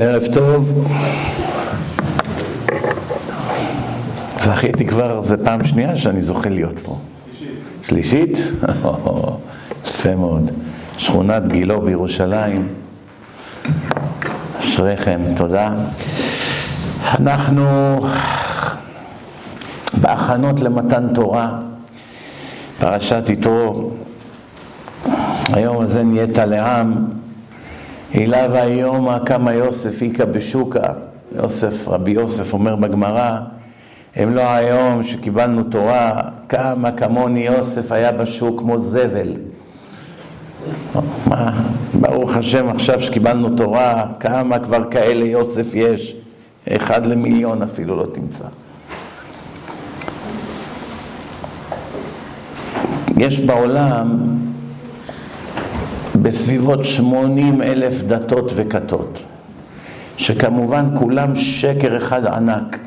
ערב טוב. זכיתי כבר, זו פעם שנייה שאני זוכה להיות פה. שלישית? יפה מאוד. שכונת גילו בירושלים. אשריכם, תודה. אנחנו בהכנות למתן תורה, פרשת יתרו. היום הזה נהיית לעם. הילה והיומא כמה יוסף איכא בשוקא, יוסף, רבי יוסף אומר בגמרא, הם לא היום שקיבלנו תורה, כמה כמוני יוסף היה בשוק כמו זבל. מה, ברוך השם עכשיו שקיבלנו תורה, כמה כבר כאלה יוסף יש, אחד למיליון אפילו לא תמצא. יש בעולם בסביבות 80 אלף דתות וכתות, שכמובן כולם שקר אחד ענק.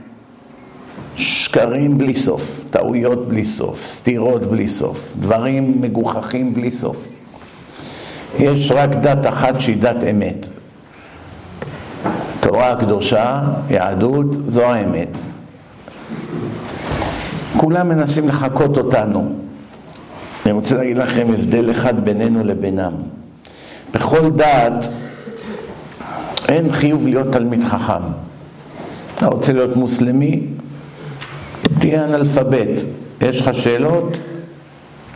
שקרים בלי סוף, טעויות בלי סוף, סתירות בלי סוף, דברים מגוחכים בלי סוף. יש רק דת אחת שהיא דת אמת. תורה הקדושה, יהדות, זו האמת. כולם מנסים לחקות אותנו. אני רוצה להגיד לכם הבדל אחד בינינו לבינם. בכל דת אין חיוב להיות תלמיד חכם. אתה רוצה להיות מוסלמי? תהיה אנאלפבית. יש לך שאלות?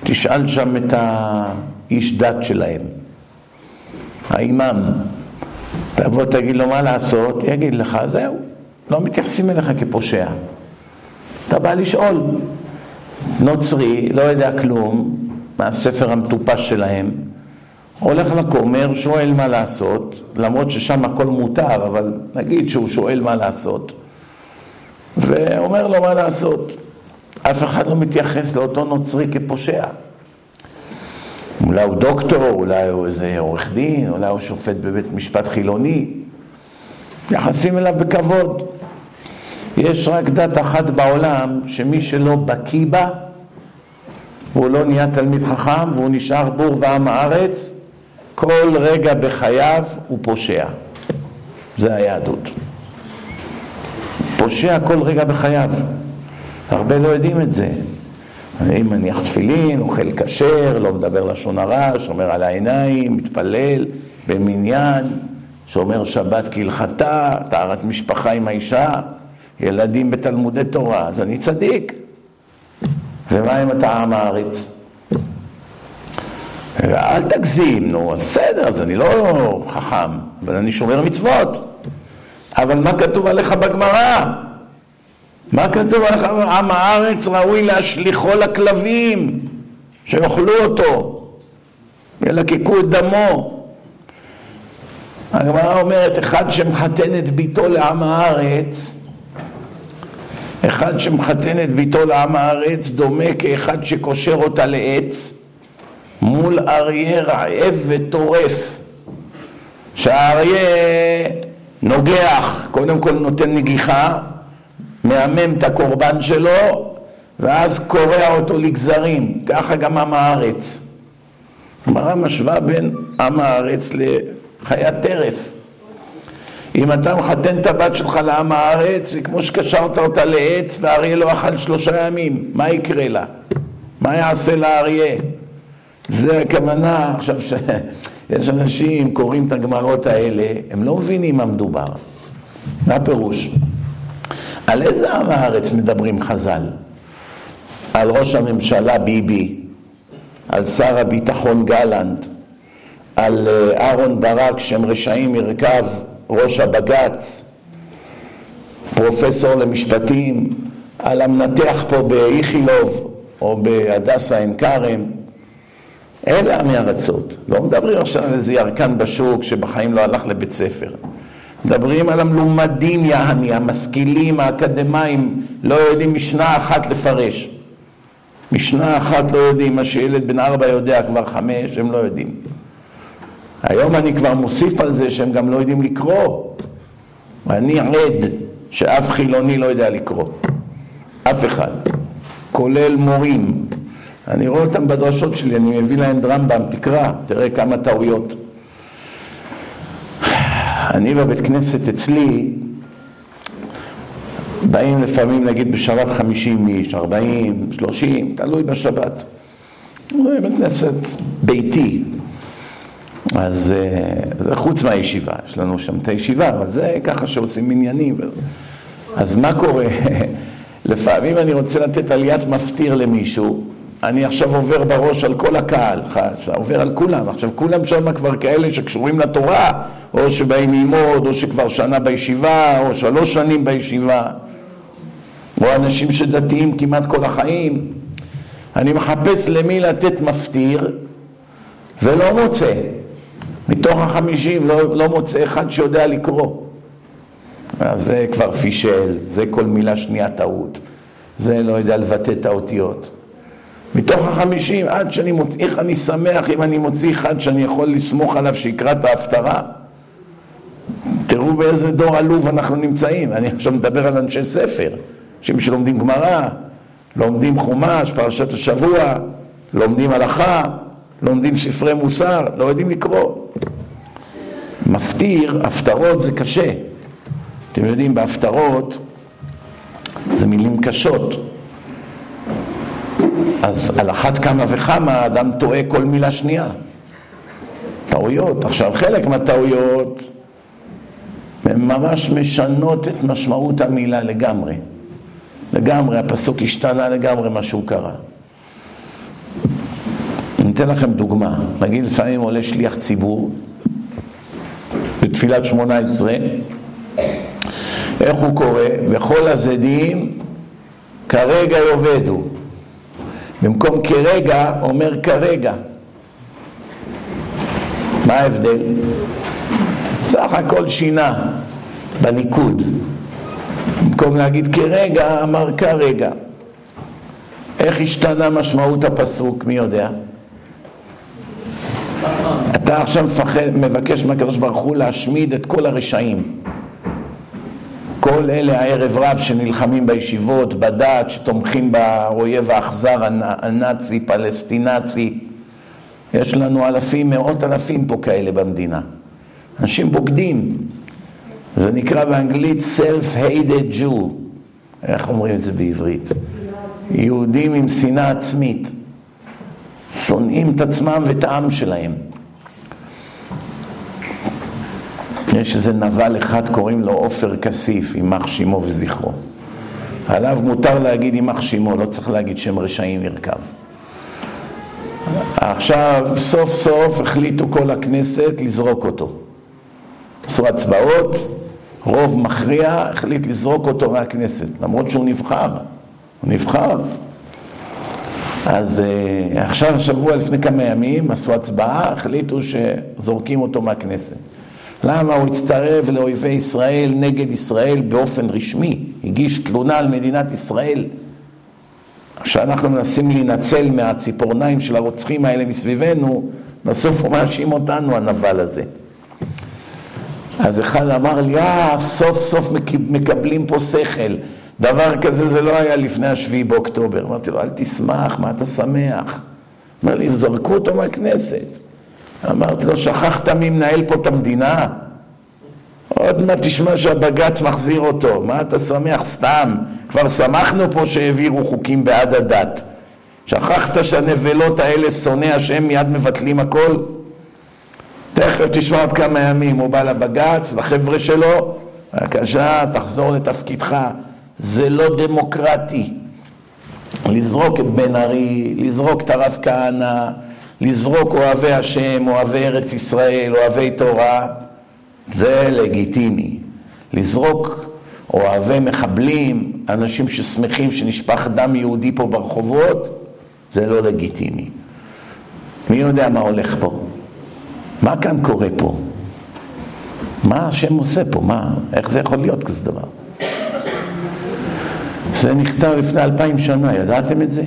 תשאל שם את האיש דת שלהם. האימאם. תבוא תגיד לו מה לעשות, יגיד לך, זהו. לא מתייחסים אליך כפושע. אתה בא לשאול. נוצרי, לא יודע כלום, מהספר המטופש שלהם, הולך לכומר, שואל מה לעשות, למרות ששם הכל מותר, אבל נגיד שהוא שואל מה לעשות, ואומר לו מה לעשות. אף אחד לא מתייחס לאותו נוצרי כפושע. אולי הוא דוקטור, אולי הוא איזה עורך דין, אולי הוא שופט בבית משפט חילוני. מתייחסים אליו בכבוד. יש רק דת אחת בעולם שמי שלא בקיא בה, והוא לא נהיה תלמיד חכם והוא נשאר בור ועם הארץ, כל רגע בחייו הוא פושע. זה היהדות. פושע כל רגע בחייו. הרבה לא יודעים את זה. אני מניח תפילין, אוכל כשר, לא מדבר לשון הרע, שומר על העיניים, מתפלל במניין, שומר שבת כהלכתה, טהרת משפחה עם האישה, ילדים בתלמודי תורה, אז אני צדיק. ומה עם הארץ? אל תגזים, נו, אז בסדר, אז אני לא חכם, אבל אני שומר מצוות. אבל מה כתוב עליך בגמרא? מה כתוב עליך? עם הארץ ראוי להשליכו לכלבים, שיאכלו אותו, ילקקו את דמו. הגמרא אומרת, אחד שמחתן את ביתו לעם הארץ, אחד שמחתן את ביתו לעם הארץ דומה כאחד שקושר אותה לעץ מול אריה רעב וטורף שהאריה נוגח, קודם כל נותן נגיחה, מהמם את הקורבן שלו ואז קורע אותו לגזרים, ככה גם עם הארץ. הגמרא משווה בין עם הארץ לחיית טרף. אם אתה מחתן את הבת שלך לעם הארץ, זה כמו שקשרת אותה לעץ והאריה לא אכל שלושה ימים, מה יקרה לה? מה יעשה לאריה? זה הכוונה, עכשיו שיש אנשים קוראים את הגמרות האלה, הם לא מבינים מה מדובר. מה הפירוש? על איזה עם הארץ מדברים חז"ל? על ראש הממשלה ביבי, על שר הביטחון גלנט, על אה, אהרון ברק שהם רשעים ירכב ראש הבג"ץ, פרופסור למשפטים, על המנתח פה באיכילוב או בהדסה עין כרם. אלה עמי ארצות. לא מדברים עכשיו על איזה ירקן בשוק שבחיים לא הלך לבית ספר. מדברים על המלומדים יעני, המשכילים, האקדמאים, לא יודעים משנה אחת לפרש. משנה אחת לא יודעים, מה שילד בן ארבע יודע כבר חמש, הם לא יודעים. היום אני כבר מוסיף על זה שהם גם לא יודעים לקרוא. ואני עד שאף חילוני לא יודע לקרוא. אף אחד. כולל מורים. אני רואה אותם בדרשות שלי, אני מביא להם רמב"ם, תקרא, תראה כמה טעויות. אני בבית כנסת אצלי, באים לפעמים נגיד בשבת 50 איש, 40, 30, תלוי בשבת. בית כנסת ביתי. אז זה חוץ מהישיבה, יש לנו שם את הישיבה, אבל זה ככה שעושים מניינים. אז מה קורה? לפעמים אני רוצה לתת עליית מפטיר למישהו, אני עכשיו עובר בראש על כל הקהל, עובר על כולם. עכשיו כולם שם כבר כאלה שקשורים לתורה, או שבאים ללמוד, או שכבר שנה בישיבה, או שלוש שנים בישיבה, או אנשים שדתיים כמעט כל החיים. אני מחפש למי לתת מפטיר, ולא מוצא. מתוך החמישים לא, לא מוצא אחד שיודע לקרוא. אז זה כבר פישל, זה כל מילה שנייה טעות, זה לא יודע לבטא את האותיות. מתוך החמישים, עד שאני מוציא, איך אני שמח אם אני מוציא אחד שאני יכול לסמוך עליו שיקרא את ההפטרה. תראו באיזה דור עלוב אנחנו נמצאים. אני עכשיו מדבר על אנשי ספר, אנשים שלומדים גמרא, לומדים חומש, פרשת השבוע, לומדים הלכה, לומדים ספרי מוסר, לא יודעים לקרוא. מפטיר, הפטרות זה קשה. אתם יודעים, בהפטרות זה מילים קשות. אז על אחת כמה וכמה האדם טועה כל מילה שנייה. טעויות. עכשיו, חלק מהטעויות הן ממש משנות את משמעות המילה לגמרי. לגמרי, הפסוק השתנה לגמרי מה שהוא קרא. אני אתן לכם דוגמה. נגיד לפעמים עולה שליח ציבור בתפילת שמונה עשרה, איך הוא קורא? וכל הזדים כרגע יאבדו. במקום כרגע אומר כרגע. מה ההבדל? סך הכל שינה בניקוד. במקום להגיד כרגע, אמר כרגע. איך השתנה משמעות הפסוק? מי יודע? אתה עכשיו מפחד, מבקש מהקדוש ברוך הוא להשמיד את כל הרשעים. כל אלה הערב רב שנלחמים בישיבות, בדת, שתומכים באויב האכזר הנאצי, פלסטינצי. יש לנו אלפים, מאות אלפים פה כאלה במדינה. אנשים בוגדים. זה נקרא באנגלית Self-Hated Jew. איך אומרים את זה בעברית? יהודים עם שנאה עצמית. שונאים את עצמם ואת העם שלהם. יש איזה נבל אחד, קוראים לו עופר כסיף, יימח שמו וזכרו. עליו מותר להגיד יימח שמו, לא צריך להגיד שם רשעים ירכב. עכשיו, סוף סוף החליטו כל הכנסת לזרוק אותו. עשו הצבעות, רוב מכריע החליט לזרוק אותו מהכנסת, למרות שהוא נבחר. הוא נבחר. אז uh, עכשיו, שבוע לפני כמה ימים, עשו הצבעה, החליטו שזורקים אותו מהכנסת. למה הוא הצטרף לאויבי ישראל נגד ישראל באופן רשמי, הגיש תלונה על מדינת ישראל. כשאנחנו מנסים להינצל מהציפורניים של הרוצחים האלה מסביבנו, בסוף הוא מאשים אותנו, הנבל הזה. אז אחד אמר לי, אה, סוף סוף מקבלים פה שכל. דבר כזה זה לא היה לפני השביעי באוקטובר. אמרתי לו, אל תשמח, מה אתה שמח? אמר לי, זרקו אותו מהכנסת. אמרתי לו, שכחת מי מנהל פה את המדינה? עוד מעט תשמע שהבג"ץ מחזיר אותו, מה אתה שמח סתם? כבר שמחנו פה שהעבירו חוקים בעד הדת. שכחת שהנבלות האלה, שונאי השם, מיד מבטלים הכל? תכף תשמע עוד כמה ימים, הוא בא לבג"ץ, לחבר'ה שלו, בבקשה, תחזור לתפקידך. זה לא דמוקרטי. לזרוק את בן ארי, לזרוק את הרב כהנא, לזרוק אוהבי השם, אוהבי ארץ ישראל, אוהבי תורה, זה לגיטימי. לזרוק אוהבי מחבלים, אנשים ששמחים שנשפך דם יהודי פה ברחובות, זה לא לגיטימי. מי יודע מה הולך פה? מה כאן קורה פה? מה השם עושה פה? מה? איך זה יכול להיות כזה דבר? זה נכתב לפני אלפיים שנה, ידעתם את זה?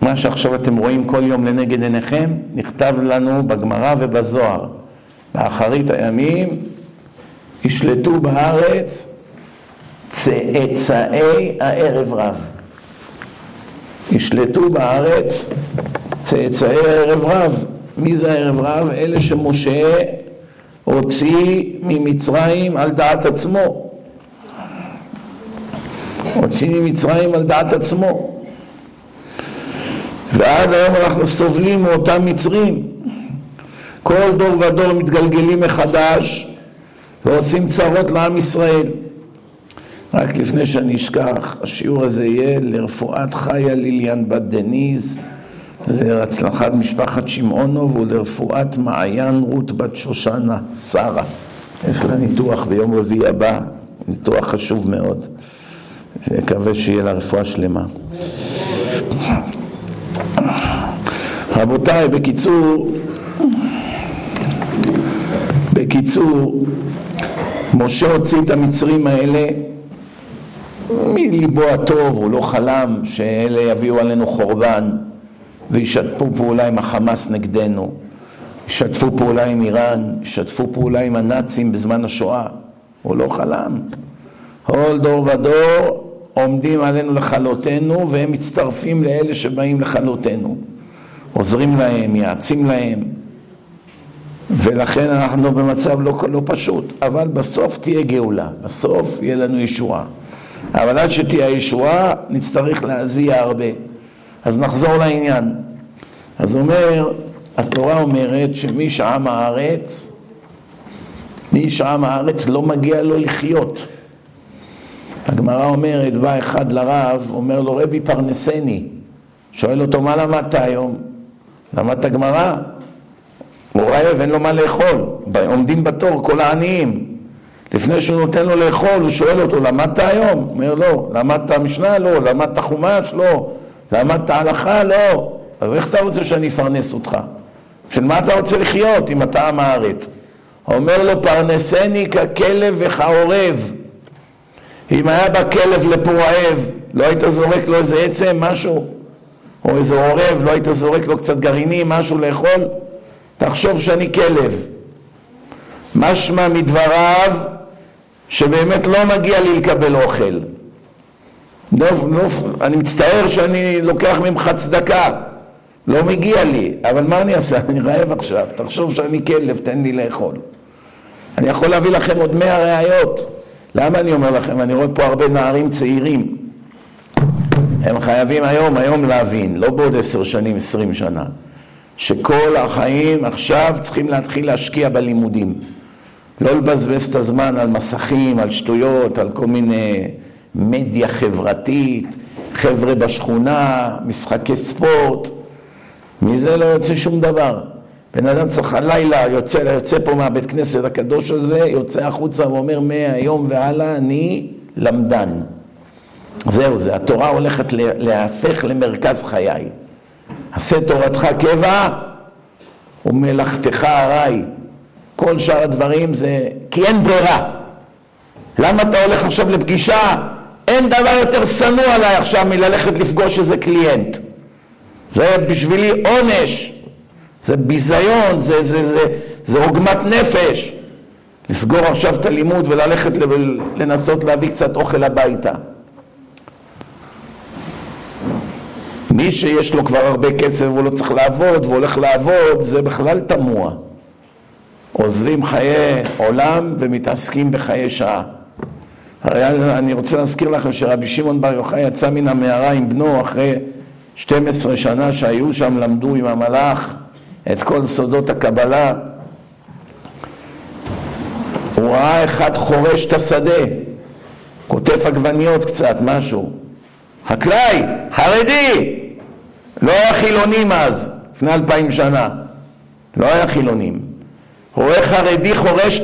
מה שעכשיו אתם רואים כל יום לנגד עיניכם, נכתב לנו בגמרא ובזוהר. באחרית הימים ישלטו בארץ צאצאי הערב רב. ישלטו בארץ צאצאי הערב רב. מי זה הערב רב? אלה שמשה הוציא ממצרים על דעת עצמו. הוציא ממצרים על דעת עצמו. ועד היום אנחנו סובלים מאותם מצרים. כל דור ודור מתגלגלים מחדש ועושים צרות לעם ישראל. רק לפני שאני אשכח, השיעור הזה יהיה לרפואת חיה ליליאן בת דניז, להצלחת משפחת שמעונוב ולרפואת מעיין רות בת שושנה, שרה. יש לה ניתוח ביום רביעי הבא, ניתוח חשוב מאוד. מקווה שיהיה לה רפואה שלמה. רבותיי, בקיצור, בקיצור, משה הוציא את המצרים האלה מליבו הטוב, הוא לא חלם שאלה יביאו עלינו חורבן וישתפו פעולה עם החמאס נגדנו, ישתפו פעולה עם איראן, ישתפו פעולה עם הנאצים בזמן השואה, הוא לא חלם. כל דור ודור עומדים עלינו לכלותנו והם מצטרפים לאלה שבאים לכלותנו. עוזרים להם, מייעצים להם, ולכן אנחנו במצב לא, לא פשוט, אבל בסוף תהיה גאולה, בסוף יהיה לנו ישועה. אבל עד שתהיה הישועה נצטרך להזיע הרבה. אז נחזור לעניין. אז אומר, התורה אומרת שמי שעם הארץ, מי שעם הארץ לא מגיע לו לחיות. הגמרא אומרת, בא אחד לרב, אומר לו, רבי פרנסני. שואל אותו, מה למדת היום? למדת גמרא? הוא רעב, אין לו מה לאכול. עומדים בתור כל העניים. לפני שהוא נותן לו לאכול, הוא שואל אותו, למדת היום? אומר, לא. למדת משנה? לא. למדת חומש? לא. למדת הלכה? לא. אז איך אתה רוצה שאני אפרנס אותך? של מה אתה רוצה לחיות אם אתה עם הארץ? אומר לו, פרנסני ככלב וכעורב. אם היה בא כלב לפה רעב, לא היית זורק לו איזה עצם, משהו? או איזה עורב, לא היית זורק לו קצת גרעינים, משהו לאכול? תחשוב שאני כלב. משמע מדבריו שבאמת לא מגיע לי לקבל אוכל. נוף, נוף, אני מצטער שאני לוקח ממך צדקה, לא מגיע לי, אבל מה אני אעשה? אני רעב עכשיו, תחשוב שאני כלב, תן לי לאכול. אני יכול להביא לכם עוד מאה ראיות. למה אני אומר לכם? אני רואה פה הרבה נערים צעירים. הם חייבים היום, היום להבין, לא בעוד עשר שנים, עשרים שנה, שכל החיים עכשיו צריכים להתחיל להשקיע בלימודים. לא לבזבז את הזמן על מסכים, על שטויות, על כל מיני מדיה חברתית, חבר'ה בשכונה, משחקי ספורט. מזה לא יוצא שום דבר. בן אדם צריך הלילה, יוצא, יוצא פה מהבית כנסת הקדוש הזה, יוצא החוצה ואומר מהיום והלאה אני למדן. זהו זה, התורה הולכת להפך למרכז חיי. עשה תורתך קבע ומלאכתך ארעי. כל שאר הדברים זה כי אין ברירה. למה אתה הולך עכשיו לפגישה? אין דבר יותר שנוא עליי עכשיו מללכת לפגוש איזה קליינט. זה בשבילי עונש, זה ביזיון, זה, זה, זה, זה עוגמת נפש. לסגור עכשיו את הלימוד וללכת לנסות להביא קצת אוכל הביתה. מי שיש לו כבר הרבה כסף והוא לא צריך לעבוד והולך לעבוד, זה בכלל תמוה. עוזבים חיי עולם ומתעסקים בחיי שעה. הרי אני רוצה להזכיר לכם שרבי שמעון בר יוחאי יצא מן המערה עם בנו אחרי 12 שנה שהיו שם, למדו עם המלאך את כל סודות הקבלה. הוא ראה אחד חורש את השדה, כותב עגבניות קצת, משהו. חקלאי, חרדי, לא היה חילונים אז, לפני אלפיים שנה. לא היה חילונים. רואה חרדי חורש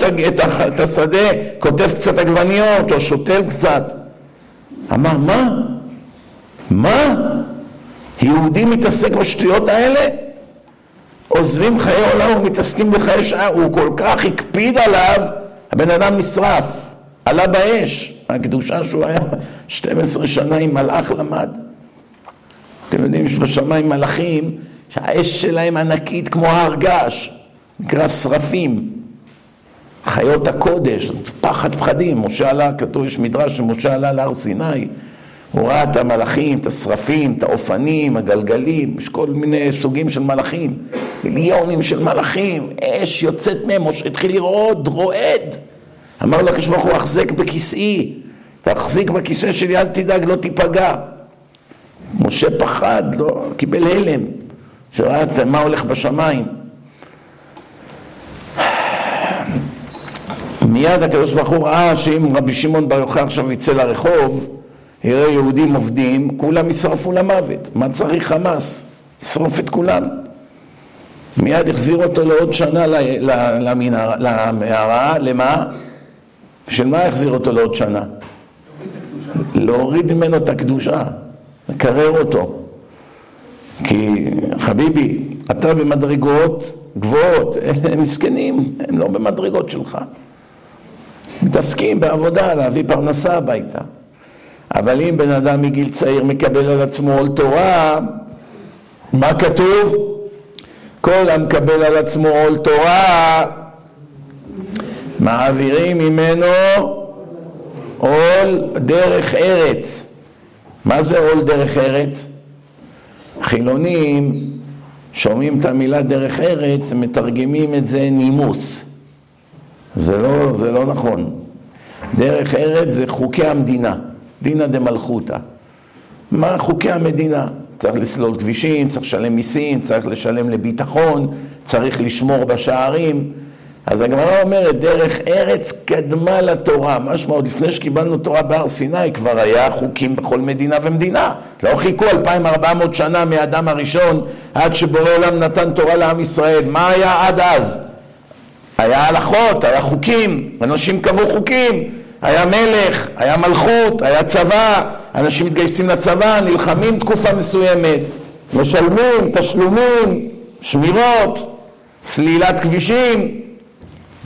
את השדה, כותב קצת עגבניות או שותל קצת. אמר, מה? מה? יהודי מתעסק בשטויות האלה? עוזבים חיי עולם ומתעסקים בחיי שעה, הוא כל כך הקפיד עליו, הבן אדם נשרף, עלה באש, הקדושה שהוא היה 12 שנה עם מלאך למד. אתם יודעים שבשמיים מלאכים, שהאש שלהם ענקית כמו הר געש, נקרא שרפים. חיות הקודש, פחד פחדים, משה עלה, כתוב, יש מדרש שמשה עלה להר סיני, הוא ראה את המלאכים, את השרפים, את האופנים, הגלגלים, יש כל מיני סוגים של מלאכים. מיליונים של מלאכים, אש יוצאת מהם, משה התחיל לרעוד, רועד. אמר לו הקדוש ברוך הוא, החזק בכיסאי, תחזיק בכיסא שלי, אל תדאג, לא תיפגע. משה פחד, לא, קיבל הלם, שראה מה הולך בשמיים. מיד הקדוש ברוך הוא ראה שאם רבי שמעון בר יוחאי עכשיו יצא לרחוב, יראה יהודים עובדים, כולם ישרפו למוות. מה צריך חמאס? ישרוף את כולם. מיד החזיר אותו לעוד שנה למערה, למה? בשביל מה החזיר אותו לעוד שנה? להוריד ממנו את הקדושה, לקרר אותו. כי חביבי, אתה במדרגות גבוהות, הם מסכנים, הם לא במדרגות שלך. מתעסקים בעבודה, להביא פרנסה הביתה. אבל אם בן אדם מגיל צעיר מקבל על עצמו עול תורה, מה כתוב? כל המקבל על עצמו עול תורה, מעבירים ממנו עול דרך ארץ. מה זה עול דרך ארץ? חילונים שומעים את המילה דרך ארץ, מתרגמים את זה נימוס. זה לא, זה לא נכון. דרך ארץ זה חוקי המדינה, דינא דמלכותא. מה חוקי המדינה? צריך לסלול כבישים, צריך לשלם מיסים, צריך לשלם לביטחון, צריך לשמור בשערים. אז הגמרא אומרת, דרך ארץ קדמה לתורה. משמע, עוד לפני שקיבלנו תורה בהר סיני, כבר היה חוקים בכל מדינה ומדינה. לא חיכו 2,400 שנה מאדם הראשון עד שבורא עולם נתן תורה לעם ישראל. מה היה עד אז? היה הלכות, היה חוקים, אנשים קבעו חוקים, היה מלך, היה מלכות, היה צבא, אנשים מתגייסים לצבא, נלחמים תקופה מסוימת, משלמים, תשלומים, שמירות, סלילת כבישים,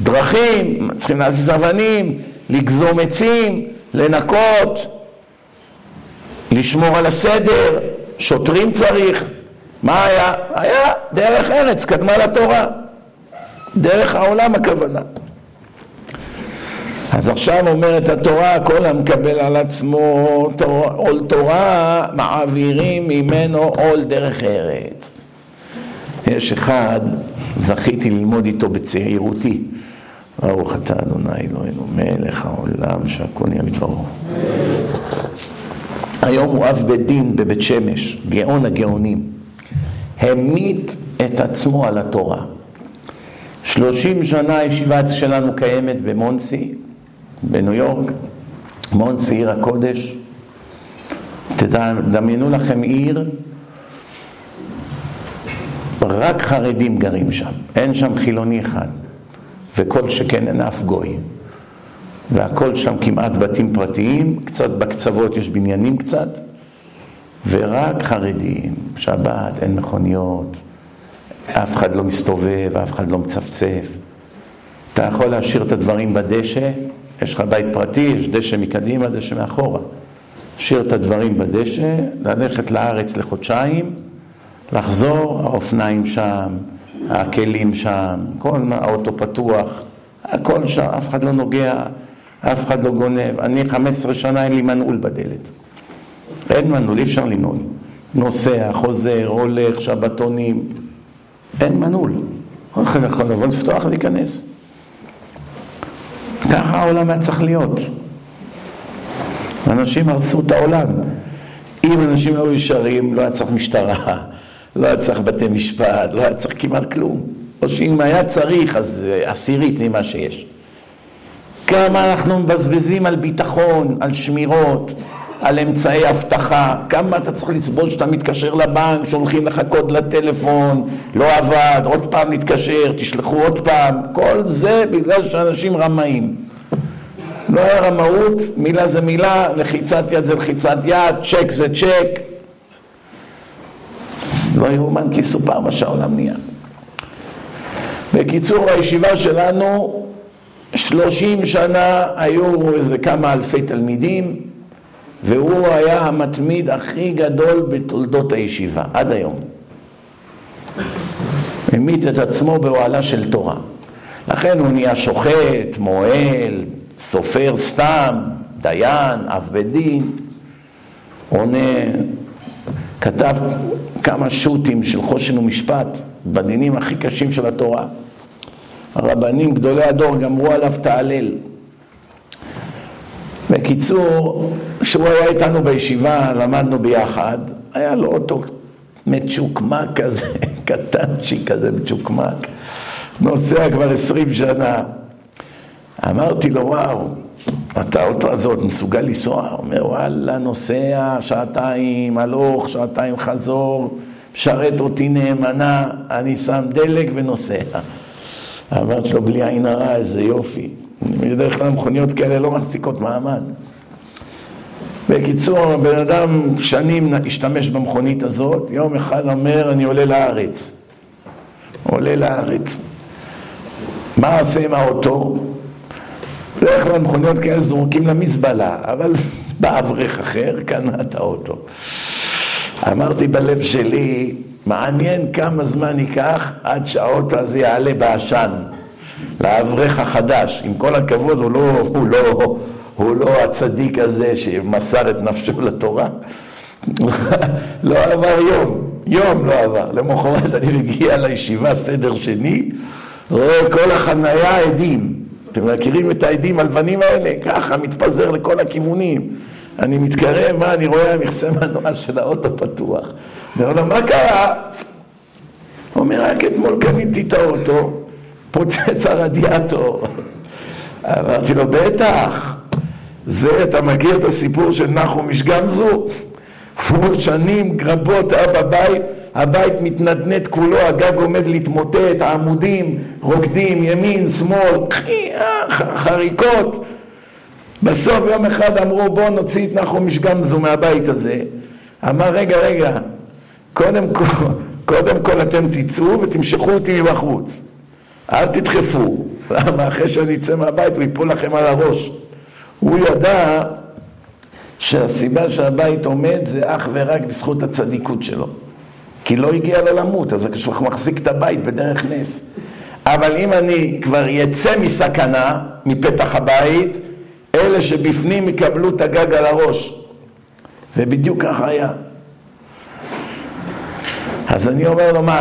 דרכים, צריכים להזיז אבנים, לגזום עצים, לנקות, לשמור על הסדר, שוטרים צריך. מה היה? היה דרך ארץ, קדמה לתורה. דרך העולם הכוונה. אז עכשיו אומרת התורה, כל המקבל על עצמו עול תורה, מעבירים ממנו עול דרך ארץ. יש אחד, זכיתי ללמוד איתו בצעירותי, ברוך אתה אדוני אלוהינו מלך העולם שהכל נהיה לדברו. היום הוא אב בית דין בבית שמש, גאון הגאונים. המית את עצמו על התורה. שלושים שנה הישיבה שלנו קיימת במונסי, בניו יורק, מונסי עיר הקודש. תדמיינו לכם עיר, רק חרדים גרים שם, אין שם חילוני אחד, וכל שכן אין אף גוי. והכל שם כמעט בתים פרטיים, קצת בקצוות יש בניינים קצת, ורק חרדים, שבת, אין מכוניות, אף אחד לא מסתובב, אף אחד לא מצפצף. אתה יכול להשאיר את הדברים בדשא, יש לך בית פרטי, יש דשא מקדימה, דשא מאחורה. להשאיר את הדברים בדשא, ללכת לארץ לחודשיים, לחזור, האופניים שם, הכלים שם, כל האוטו פתוח, הכל שם, אף אחד לא נוגע, אף אחד לא גונב. אני 15 שנה אין לי מנעול בדלת. אין מנעול, אי אפשר לנעול. נוסע, חוזר, הולך, שבתונים, אין מנעול. כל יכול לבוא לפתוח ולהיכנס. ככה העולם היה צריך להיות. אנשים הרסו את העולם. אם אנשים היו ישרים, לא היה צריך משטרה, לא היה צריך בתי משפט, לא היה צריך כמעט כלום. או שאם היה צריך, אז עשירית ממה שיש. כמה אנחנו מבזבזים על ביטחון, על שמירות, על אמצעי אבטחה, כמה אתה צריך לסבול שאתה מתקשר לבנק, שולחים לך קוד לטלפון, לא עבד, עוד פעם נתקשר, תשלחו עוד פעם, כל זה בגלל שאנשים רמאים. לא היה רמאות, מילה זה מילה, לחיצת יד זה לחיצת יד, צ'ק זה צ'ק. לא יאומן כי סופר מה שהעולם נהיה. בקיצור, הישיבה שלנו, שלושים שנה היו איזה כמה אלפי תלמידים, והוא היה המתמיד הכי גדול בתולדות הישיבה, עד היום. המית את עצמו באוהלה של תורה. לכן הוא נהיה שוחט, מוהל, סופר סתם, דיין, אב בית דין, עונה, כתב כמה שו"תים של חושן ומשפט בדינים הכי קשים של התורה. הרבנים, גדולי הדור, גמרו עליו את ההלל. בקיצור, כשהוא היה איתנו בישיבה, למדנו ביחד, היה לו אוטו מצ'וקמק כזה, קטנצ'י כזה מצ'וקמק, נוסע כבר עשרים שנה. אמרתי לו, וואו, אתה האוטו הזה עוד מסוגל לנסוע? אומר, וואלה, נוסע שעתיים הלוך, שעתיים חזור, משרת אותי נאמנה, אני שם דלק ונוסע. אמרתי לו, בלי עין הרע, איזה יופי. בדרך כלל מכוניות כאלה לא מחזיקות מעמד. בקיצור, הבן אדם שנים השתמש במכונית הזאת, יום אחד אומר, אני עולה לארץ. עולה לארץ. מה עושה עם האוטו? בדרך כלל מכוניות כאלה זורקים למזבלה, אבל בא אברך אחר, קנה את האוטו. אמרתי בלב שלי, מעניין כמה זמן ייקח עד שהאוטו הזה יעלה בעשן. לאברך החדש, עם כל הכבוד, הוא לא, הוא לא, הוא לא הצדיק הזה שמסר את נפשו לתורה. לא עבר יום, יום לא עבר. למחרת אני מגיע לישיבה, סדר שני, רואה כל החנייה עדים. אתם מכירים את העדים הלבנים האלה? ככה, מתפזר לכל הכיוונים. אני מתקרב, מה אני רואה? מכסה מנוע של האוטו פתוח. אני אומר לו, מה קרה? הוא אומר, רק אתמול קניתי את האוטו, פוצץ הרדיאטור. אמרתי לו, בטח, זה, אתה מכיר את הסיפור של נחום איש גמזו? שנים רבות היה בבית, הבית מתנדנד כולו, הגג עומד להתמוטט, העמודים רוקדים ימין, שמאל, חריקות. בסוף יום אחד אמרו בואו נוציא את נחום איש גמזו מהבית הזה. אמר רגע רגע, קודם כל, קודם כל אתם תצאו ותמשכו אותי מבחוץ. אל תדחפו, למה אחרי שאני אצא מהבית הוא ייפול לכם על הראש. הוא ידע שהסיבה שהבית עומד זה אך ורק בזכות הצדיקות שלו. כי לא הגיע לו למות, אז הוא מחזיק את הבית בדרך נס. אבל אם אני כבר יצא מסכנה, מפתח הבית, אלה שבפנים יקבלו את הגג על הראש. ובדיוק ככה היה. אז אני אומר לו, מה,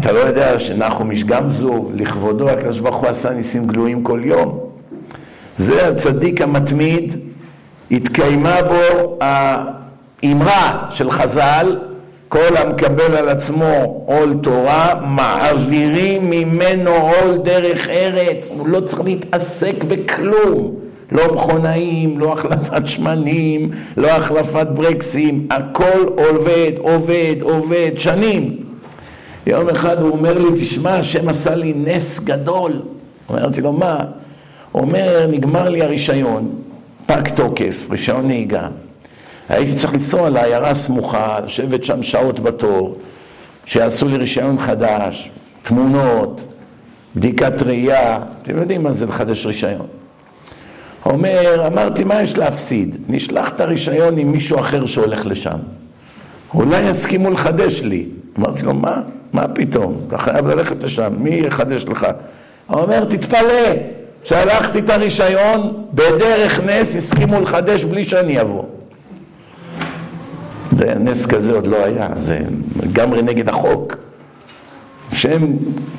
אתה לא יודע שנחום איש גמזו, לכבודו הקדוש ברוך הוא עשה ניסים גלויים כל יום? זה הצדיק המתמיד, התקיימה בו האמרה של חז"ל, כל המקבל על עצמו עול תורה, מעבירים ממנו עול דרך ארץ, הוא לא צריך להתעסק בכלום. לא מכונאים, לא החלפת שמנים, לא החלפת ברקסים, הכל עובד, עובד, עובד, שנים. יום אחד הוא אומר לי, תשמע, השם עשה לי נס גדול. אמרתי לו, מה? הוא אומר, נגמר לי הרישיון, פג תוקף, רישיון נהיגה. הייתי צריך לנסוע לעיירה הסמוכה, לשבת שם שעות בתור, שיעשו לי רישיון חדש, תמונות, בדיקת ראייה, אתם יודעים מה זה לחדש רישיון. אומר, אמרתי, מה יש להפסיד? נשלח את הרישיון עם מישהו אחר שהולך לשם. אולי יסכימו לחדש לי. אמרתי לו, מה? מה פתאום? אתה חייב ללכת לשם, מי יחדש לך? הוא אומר, תתפלא, שלחתי את הרישיון, בדרך נס הסכימו לחדש בלי שאני אבוא. זה נס כזה עוד לא היה, זה לגמרי נגד החוק. שם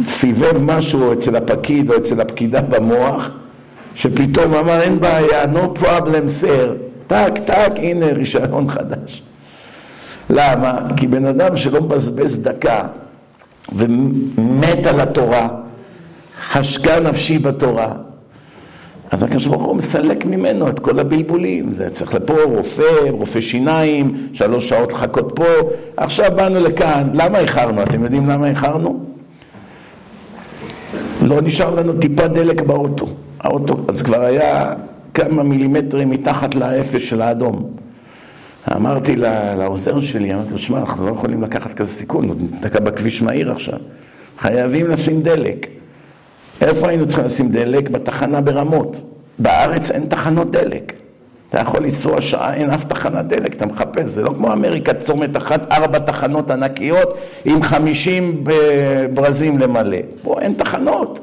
סיבב משהו אצל הפקיד או אצל הפקידה במוח, שפתאום אמר אין בעיה, no problem sir, טק טק, הנה רישיון חדש. למה? כי בן אדם שלא מבזבז דקה ומת על התורה, חשקה נפשי בתורה, אז הקדוש ברוך הוא מסלק ממנו את כל הבלבולים, זה צריך לפה רופא, רופא שיניים, שלוש שעות לחכות פה, עכשיו באנו לכאן, למה איחרנו? אתם יודעים למה איחרנו? לא נשאר לנו טיפה דלק באוטו. האוטו, אז כבר היה כמה מילימטרים מתחת לאפס של האדום. אמרתי לעוזר שלי, אמרתי לו, שמע, אנחנו לא יכולים לקחת כזה סיכון, דקה בכביש מהיר עכשיו. חייבים לשים דלק. איפה היינו צריכים לשים דלק? בתחנה ברמות. בארץ אין תחנות דלק. אתה יכול לנסוע שעה, אין אף תחנת דלק, אתה מחפש, זה לא כמו אמריקה, צומת אחת, ארבע תחנות ענקיות עם חמישים ברזים למלא. פה אין תחנות.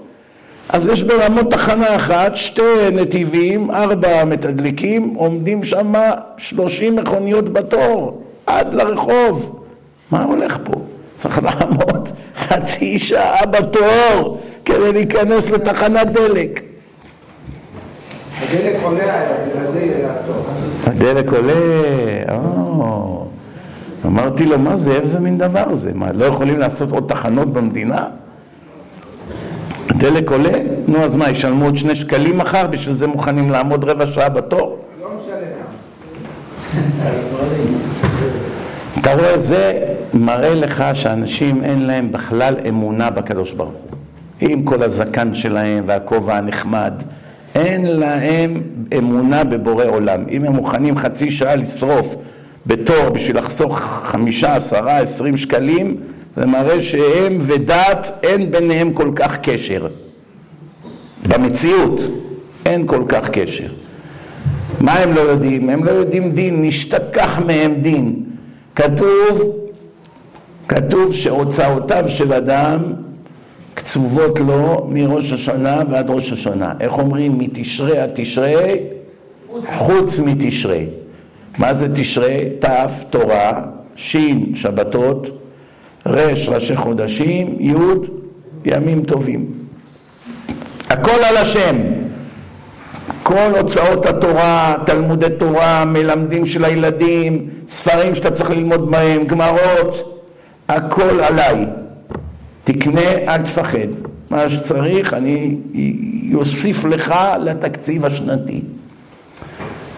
אז יש ברמות תחנה אחת, שתי נתיבים, ארבע מתדלקים, עומדים שם שלושים מכוניות בתור, עד לרחוב. מה הולך פה? צריך לעמוד חצי שעה בתור כדי להיכנס לתחנת דלק. הדלק עולה. הדלק עולה, או, אמרתי לו, מה זה, איזה מין דבר זה? מה, לא יכולים לעשות עוד תחנות במדינה? הדלק עולה? נו, אז מה, ישלמו עוד שני שקלים מחר? בשביל זה מוכנים לעמוד רבע שעה בתור? לא משלם. אתה רואה, זה מראה לך שאנשים אין להם בכלל אמונה בקדוש ברוך הוא. עם כל הזקן שלהם והכובע הנחמד, אין להם אמונה בבורא עולם. אם הם מוכנים חצי שעה לשרוף בתור בשביל לחסוך חמישה, עשרה, עשרים שקלים, זה מראה שהם ודת אין ביניהם כל כך קשר. במציאות אין כל כך קשר. מה הם לא יודעים? הם לא יודעים דין, נשתכח מהם דין. כתוב, כתוב שהוצאותיו של אדם קצובות לו מראש השנה ועד ראש השנה. איך אומרים? מתשרי עד תשרי, חוץ מתשרי. מה זה תשרי? ת' תורה, ש' שבתות, ר' ראשי חודשים, י' ימים טובים. הכל על השם. כל הוצאות התורה, תלמודי תורה, מלמדים של הילדים, ספרים שאתה צריך ללמוד בהם, גמרות, הכל עליי. תקנה, אל תפחד. מה שצריך, אני אוסיף לך לתקציב השנתי.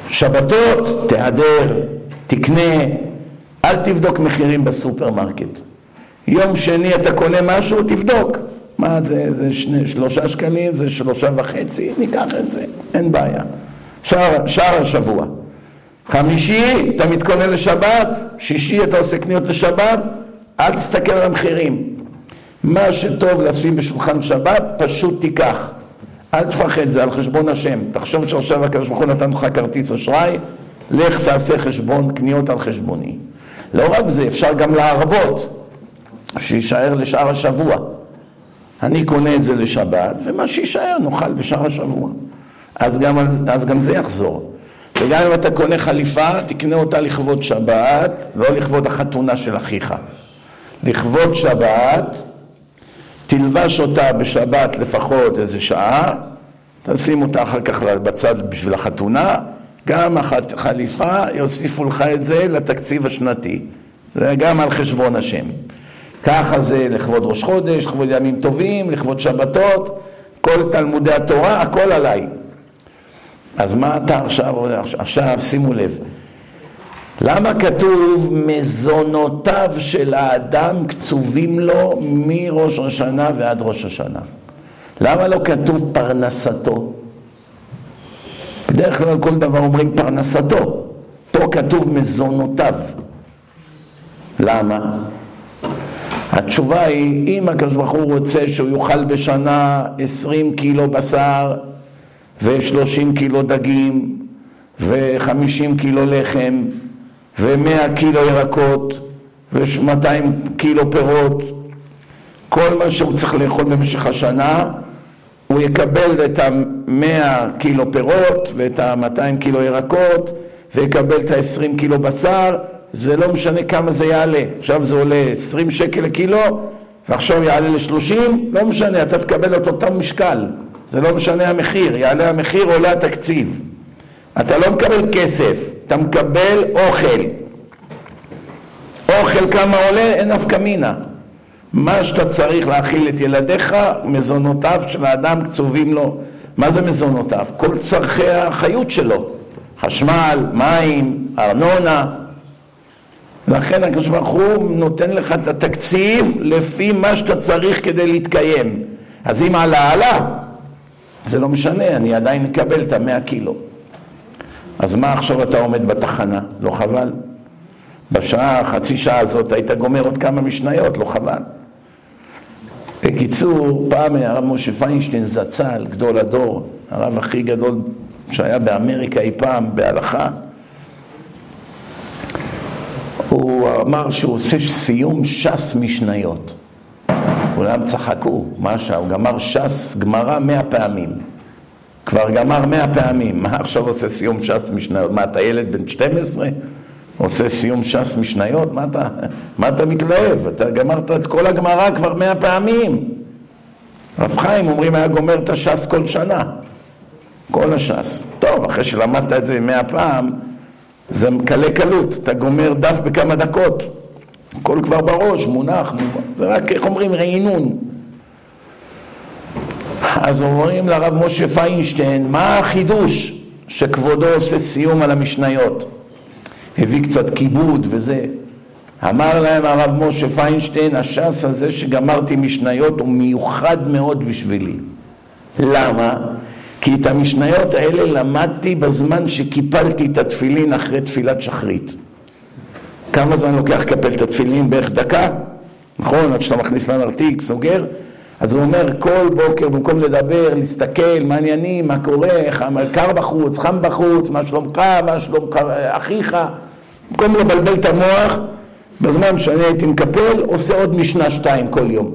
שבתות, תהדר, תקנה, אל תבדוק מחירים בסופרמרקט. יום שני אתה קונה משהו, תבדוק. מה זה, זה שני, שלושה שקלים, זה שלושה וחצי, ניקח את זה, אין בעיה. שער, שער השבוע. חמישי, אתה מתכונן לשבת, שישי אתה עושה קניות לשבת, אל תסתכל על המחירים. מה שטוב לשים בשולחן שבת, פשוט תיקח. אל תפחד, זה על חשבון השם. תחשוב שעכשיו הקדוש ברוך הוא נתן לך כרטיס אשראי, לך תעשה חשבון קניות על חשבוני. לא רק זה, אפשר גם להרבות, שיישאר לשאר השבוע. אני קונה את זה לשבת, ומה שיישאר נאכל בשאר השבוע. אז גם, אז גם זה יחזור. וגם אם אתה קונה חליפה, תקנה אותה לכבוד שבת, לא לכבוד החתונה של אחיך. לכבוד שבת, תלבש אותה בשבת לפחות איזה שעה, תשים אותה אחר כך בצד בשביל החתונה, גם החליפה יוסיפו לך את זה לתקציב השנתי, זה גם על חשבון השם. ככה זה לכבוד ראש חודש, לכבוד ימים טובים, לכבוד שבתות, כל תלמודי התורה, הכל עליי. אז מה אתה עכשיו, עכשיו שימו לב, למה כתוב מזונותיו של האדם קצובים לו מראש השנה ועד ראש השנה? למה לא כתוב פרנסתו? בדרך כלל כל דבר אומרים פרנסתו, פה כתוב מזונותיו. למה? התשובה היא, אם הקדוש ברוך הוא רוצה שהוא יאכל בשנה 20 קילו בשר ו-30 קילו דגים ו-50 קילו לחם ו-100 קילו ירקות ו-200 קילו פירות, כל מה שהוא צריך לאכול במשך השנה, הוא יקבל את ה-100 קילו פירות ואת ה-200 קילו ירקות ויקבל את ה-20 קילו בשר, זה לא משנה כמה זה יעלה. עכשיו זה עולה 20 שקל לקילו ועכשיו יעלה ל-30, לא משנה, אתה תקבל את אותו משקל. זה לא משנה המחיר, יעלה המחיר, עולה התקציב. אתה לא מקבל כסף, אתה מקבל אוכל. אוכל כמה עולה? אין אף מינה. מה שאתה צריך להאכיל את ילדיך, מזונותיו של האדם קצובים לו. מה זה מזונותיו? כל צרכי החיות שלו. חשמל, מים, ארנונה. לכן הקדוש ברוך הוא נותן לך את התקציב לפי מה שאתה צריך כדי להתקיים. אז אם עלה, עלה. זה לא משנה, אני עדיין אקבל את המאה קילו. אז מה עכשיו אתה עומד בתחנה? לא חבל? בשעה, חצי שעה הזאת היית גומר עוד כמה משניות, לא חבל. בקיצור, פעם הרב משה פיינשטיין זצ"ל, גדול הדור, הרב הכי גדול שהיה באמריקה אי פעם בהלכה, הוא אמר שהוא עושה סיום ש"ס משניות. כולם צחקו, מה שעה, הוא גמר ש"ס גמרא מאה פעמים. כבר גמר מאה פעמים, מה עכשיו עושה סיום ש"ס משניות? מה, אתה ילד בן 12? עושה סיום ש"ס משניות? מה אתה, מה אתה מתלהב? אתה גמרת את כל הגמרא כבר מאה פעמים. רב חיים אומרים היה גומר את הש"ס כל שנה. כל הש"ס. טוב, אחרי שלמדת את זה מאה פעם, זה קלה קלות, אתה גומר דף בכמה דקות. הכל כבר בראש, מונח, מובן. זה רק, איך אומרים, רעינון. אז אומרים לרב משה פיינשטיין, מה החידוש שכבודו עושה סיום על המשניות? הביא קצת כיבוד וזה. אמר להם הרב משה פיינשטיין, הש"ס הזה שגמרתי משניות הוא מיוחד מאוד בשבילי. למה? כי את המשניות האלה למדתי בזמן שקיפלתי את התפילין אחרי תפילת שחרית. כמה זמן לוקח לקפל את התפילין? בערך דקה, נכון? עד שאתה מכניס לנרתיק, סוגר. אז הוא אומר כל בוקר במקום לדבר, להסתכל, מה עניינים, מה קורה, קר בחוץ, חם בחוץ, מה שלומך, מה שלום אחיך, במקום לבלבל את המוח, בזמן שאני הייתי מקפל, עושה עוד משנה שתיים כל יום.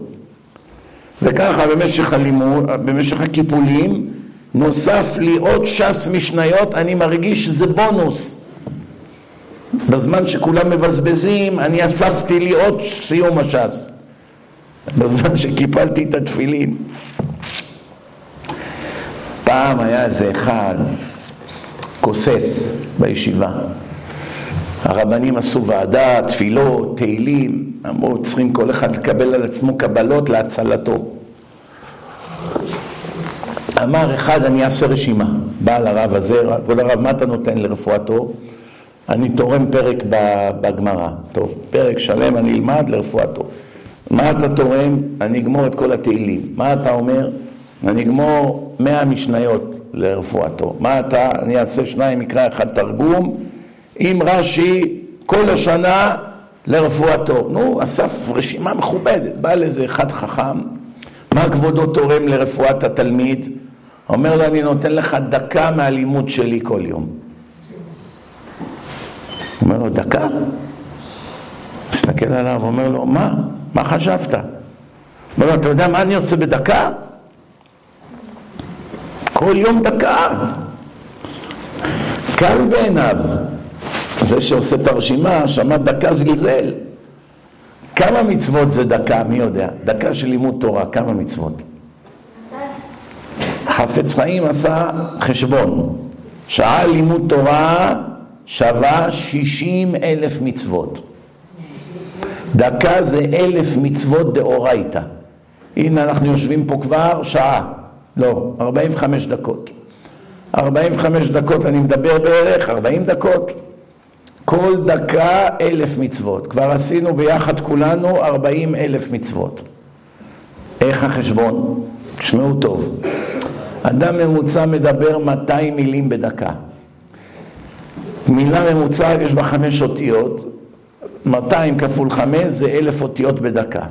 וככה במשך הלימוד, במשך הקיפולים, נוסף לי עוד ש"ס משניות, אני מרגיש שזה בונוס. בזמן שכולם מבזבזים, אני אספתי לי עוד סיום הש"ס. בזמן שקיפלתי את התפילין. פעם היה איזה אחד, כוסס בישיבה. הרבנים עשו ועדה, תפילות, תהילים, אמרו צריכים כל אחד לקבל על עצמו קבלות להצלתו. אמר אחד, אני אעשה רשימה. בא לרב הזה, כבוד הרב, מה אתה נותן לרפואתו? אני תורם פרק בגמרא. טוב, פרק שלם אני אלמד לרפואתו. מה אתה תורם? אני אגמור את כל התהילים. מה אתה אומר? אני אגמור מאה משניות לרפואתו. מה אתה? אני אעשה שניים מקרא אחד תרגום. עם רש"י כל השנה לרפואתו. נו, אסף רשימה מכובדת. בא לזה אחד חכם, מה כבודו תורם לרפואת התלמיד? אומר לו, אני נותן לך דקה מהלימוד שלי כל יום. אומר לו, דקה? מסתכל עליו, אומר לו, מה? מה חשבת? אומר לו, אתה יודע מה אני עושה בדקה? כל יום דקה. קל בעיניו. זה שעושה את הרשימה, שמע דקה זלזל. כמה מצוות זה דקה? מי יודע? דקה של לימוד תורה, כמה מצוות? חפץ חיים עשה חשבון. שעה לימוד תורה שווה שישים אלף מצוות. דקה זה אלף מצוות דאורייתא. הנה אנחנו יושבים פה כבר שעה, לא, ארבעים וחמש דקות. ארבעים וחמש דקות אני מדבר בערך, ארבעים דקות. כל דקה אלף מצוות. כבר עשינו ביחד כולנו ארבעים אלף מצוות. איך החשבון? תשמעו טוב. אדם ממוצע מדבר 200 מילים בדקה. מילה ממוצעת יש בה חמש אותיות, 200 כפול חמש זה אלף אותיות בדקה.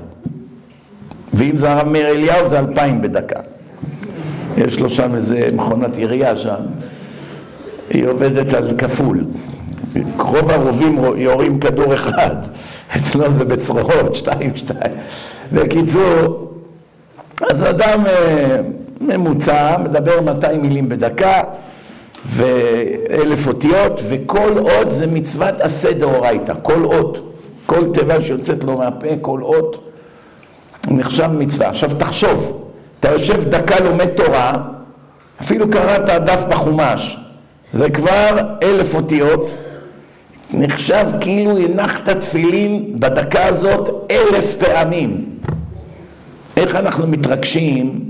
ואם זה הרב מאיר אליהו זה אלפיים בדקה. יש לו שם איזה מכונת עירייה שם, היא עובדת על כפול. רוב הרובים יורים כדור אחד, אצלו זה בצרורות, שתיים, שתיים. בקיצור, אז אדם אה, ממוצע מדבר 200 מילים בדקה ואלף אותיות, וכל אות זה מצוות עשה דאורייתא, כל אות, כל תיבה שיוצאת לו מהפה, כל אות נחשב מצווה. עכשיו תחשוב, אתה יושב דקה לומד תורה, אפילו קראת דף בחומש, זה כבר אלף אותיות, נחשב כאילו הנחת תפילין בדקה הזאת אלף פעמים. איך אנחנו מתרגשים?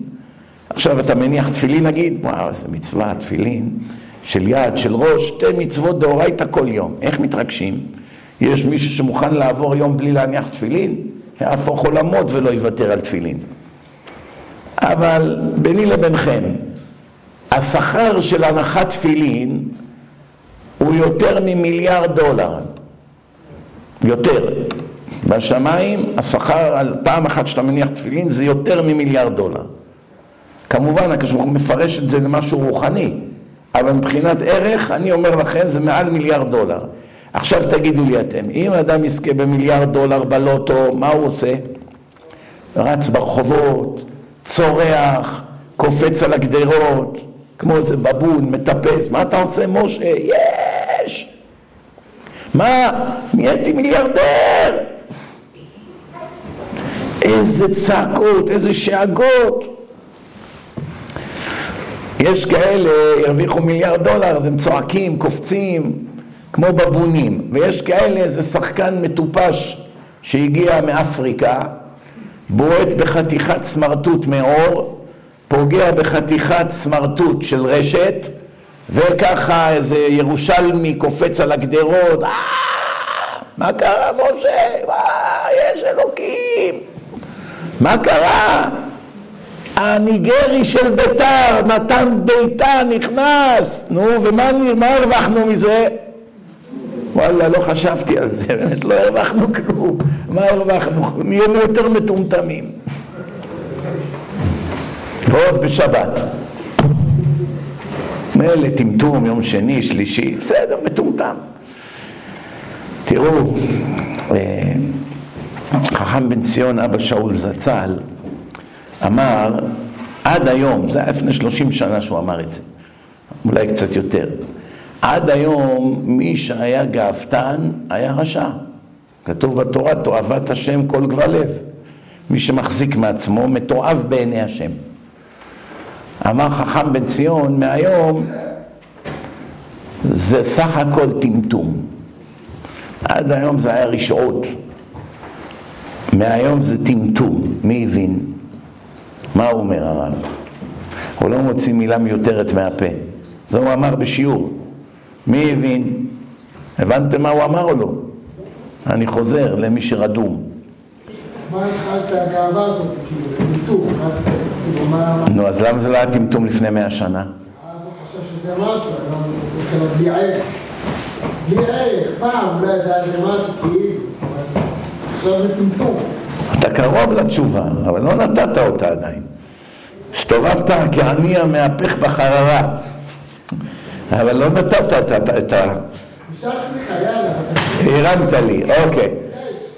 עכשיו אתה מניח תפילין נגיד, וואו איזה מצווה, תפילין של יד, של ראש, שתי מצוות דאורייתא כל יום. איך מתרגשים? יש מישהו שמוכן לעבור יום בלי להניח תפילין? יהפוך עולמות ולא יוותר על תפילין. אבל ביני לבינכם, השכר של הנחת תפילין הוא יותר ממיליארד דולר. יותר. בשמיים השכר על פעם אחת שאתה מניח תפילין זה יותר ממיליארד דולר. כמובן, הקדוש מפרש את זה למשהו רוחני, אבל מבחינת ערך, אני אומר לכם, זה מעל מיליארד דולר. עכשיו תגידו לי אתם, אם אדם יזכה במיליארד דולר בלוטו, מה הוא עושה? רץ ברחובות, צורח, קופץ על הגדרות, כמו איזה בבון, מטפס. מה אתה עושה, משה? יש! מה? נהייתי מיליארדר! איזה צעקות, איזה שאגות. יש כאלה, הרוויחו מיליארד דולר, אז הם צועקים, קופצים, כמו בבונים. ויש כאלה, איזה שחקן מטופש שהגיע מאפריקה, בועט בחתיכת סמרטוט מאור, פוגע בחתיכת סמרטוט של רשת, וככה איזה ירושלמי קופץ על הגדרות, אה, מה קרה משה? מה, יש אלוקים. מה קרה? הניגרי של ביתר, מתן ביתה נכנס, נו, ומה הרווחנו מזה? וואלה, לא חשבתי על זה, באמת לא הרווחנו כלום. מה הרווחנו? נהיינו יותר מטומטמים. ועוד בשבת. מילא טמטום, יום שני, שלישי, בסדר, מטומטם. תראו, אה, חכם בן ציון, אבא שאול זצ"ל, אמר, עד היום, זה היה לפני שלושים שנה שהוא אמר את זה, אולי קצת יותר, עד היום מי שהיה גאוותן היה רשע. כתוב בתורה, תועבת השם כל גבל לב. מי שמחזיק מעצמו מתועב בעיני השם. אמר חכם בן ציון, מהיום זה סך הכל טמטום. עד היום זה היה רשעות. מהיום זה טמטום. מי הבין? מה הוא אומר הרב? הוא לא מוציא מילה מיותרת מהפה. זה הוא אמר בשיעור. מי הבין? הבנתם מה הוא אמר או לא? אני חוזר למי שרדום. מה התחלת הגאווה הזאת, כאילו, טמטום, כאילו. נו, אז למה זה לא היה טמטום לפני מאה שנה? אז הוא חושב שזה משהו, היום זה בלי ערך. בלי ערך, פעם אולי זה היה איזה משהו כאילו, אבל עכשיו זה טמטום. אתה קרוב לתשובה, אבל לא נתת אותה עדיין. הסתובבת כעני המהפך בחררה, אבל לא נתת את ה... הרמת לי, אוקיי.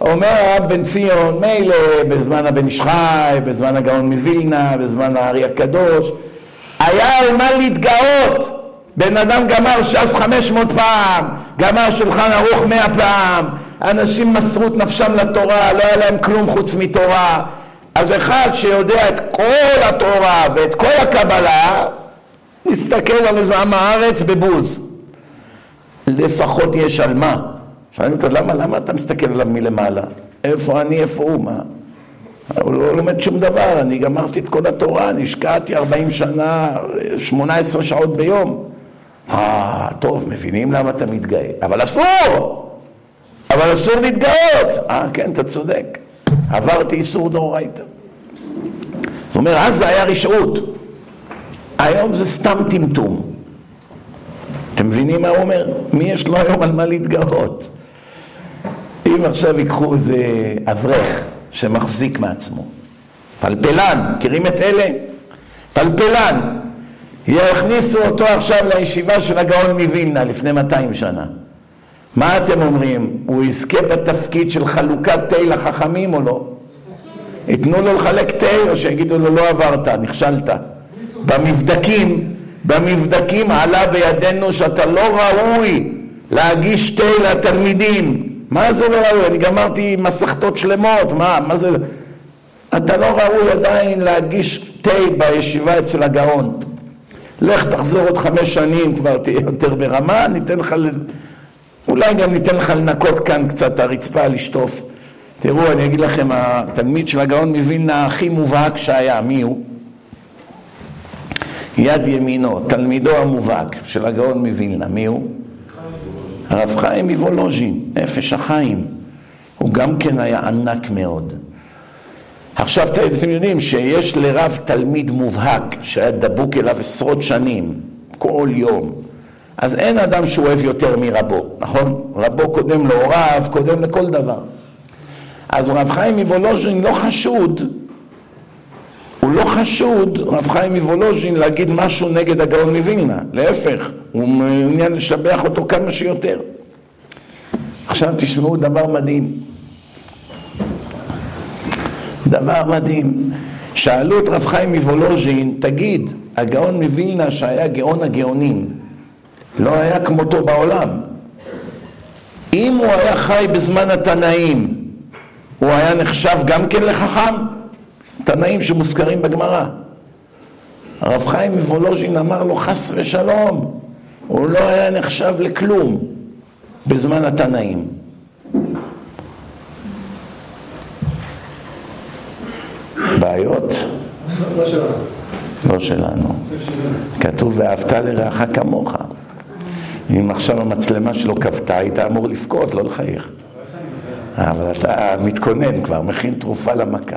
אומר הרב בן ציון, מילא בזמן הבן איש חי, בזמן הגאון מווילנה, בזמן הארי הקדוש, היה על מה להתגאות. בן אדם גמר ש"ס 500 פעם, גמר שולחן ערוך 100 פעם, אנשים מסרו את נפשם לתורה, לא היה להם כלום חוץ מתורה. אז אחד שיודע את כל התורה ואת כל הקבלה, מסתכל על איזה עם הארץ בבוז. לפחות יש על מה. שואלים אותו, למה, למה אתה מסתכל עליו מלמעלה? איפה אני, איפה הוא, מה? הוא לא לומד שום דבר, אני גמרתי את כל התורה, אני השקעתי 40 שנה, 18 שעות ביום. אה, טוב, מבינים למה אתה מתגאה, אבל אסור! אבל אסור להתגאות! אה, כן, אתה צודק, עברתי איסור דאורייתא. זאת אומרת, אז זה היה רשעות, היום זה סתם טמטום. אתם מבינים מה הוא אומר? מי יש לו היום על מה להתגאות? אם עכשיו ייקחו איזה אברך שמחזיק מעצמו, פלפלן, מכירים את אלה? פלפלן, יכניסו אותו עכשיו לישיבה של הגאון מווילנה לפני 200 שנה. מה אתם אומרים? הוא יזכה בתפקיד של חלוקת תה לחכמים או לא? ייתנו לו לחלק תה או שיגידו לו לא עברת, נכשלת. במבדקים, במבדקים עלה בידינו שאתה לא ראוי להגיש תה לתלמידים. מה זה לא ראוי? אני גמרתי מסכתות שלמות, מה, מה זה? אתה לא ראוי עדיין להגיש תה בישיבה אצל הגאון. לך תחזור עוד חמש שנים, כבר תהיה יותר ברמה, ניתן לך, אולי גם ניתן לך לנקות כאן קצת הרצפה, לשטוף. תראו, אני אגיד לכם, התלמיד של הגאון מווילנה הכי מובהק שהיה, מי הוא? יד ימינו, תלמידו המובהק של הגאון מווילנה, מי הוא? הרב חיים מוולוז'ין, נפש החיים. הוא גם כן היה ענק מאוד. עכשיו אתם יודעים שיש לרב תלמיד מובהק שהיה דבוק אליו עשרות שנים, כל יום. אז אין אדם שהוא אוהב יותר מרבו, נכון? רבו קודם לו, רב קודם לכל דבר. אז רב חיים מוולוז'ין לא חשוד, הוא לא חשוד, רב חיים מוולוז'ין, להגיד משהו נגד הגאון מווילנה, להפך, הוא מעוניין לשבח אותו כמה שיותר. עכשיו תשמעו דבר מדהים. דבר מדהים. שאלו את רב חיים מוולוז'ין, תגיד, הגאון מווילנה שהיה גאון הגאונים, לא היה כמותו בעולם. אם הוא היה חי בזמן התנאים, הוא היה נחשב גם כן לחכם? תנאים שמוזכרים בגמרא. הרב חיים מוולוז'ין אמר לו חס ושלום, הוא לא היה נחשב לכלום בזמן התנאים. בעיות? לא שלנו. לא שלנו. כתוב ואהבת לרעך כמוך. אם עכשיו המצלמה שלו כבתה, היית אמור לבכות, לא לחייך. אבל אתה מתכונן כבר, מכין תרופה למכה.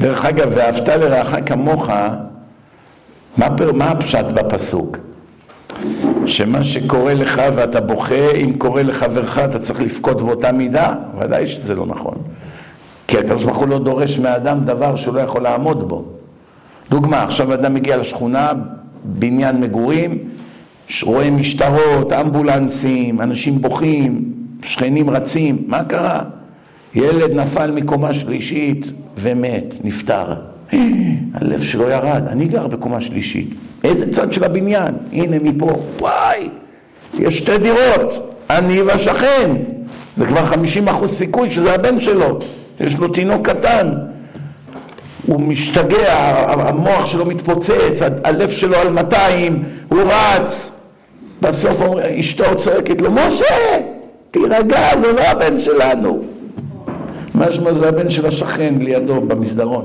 דרך אגב, ואהבת לרעך כמוך, מה, מה הפשט בפסוק? שמה שקורה לך ואתה בוכה, אם קורה לחברך אתה צריך לבכות באותה מידה? ודאי שזה לא נכון. כי הקדוש ברוך הוא לא דורש מהאדם דבר שהוא לא יכול לעמוד בו. דוגמה, עכשיו אדם מגיע לשכונה, בניין מגורים, רואה משטרות, אמבולנסים, אנשים בוכים, שכנים רצים, מה קרה? ילד נפל מקומה שלישית ומת, נפטר. הלב שלו ירד, אני גר בקומה שלישית. איזה צד של הבניין? הנה מפה, וואי, יש שתי דירות, אני והשכן. זה כבר 50 אחוז סיכוי שזה הבן שלו, יש לו תינוק קטן. הוא משתגע, המוח שלו מתפוצץ, הלב שלו על 200, הוא רץ. בסוף אשתו צועקת לו, משה, תירגע, זה לא הבן שלנו. משמע זה הבן של השכן לידו במסדרון.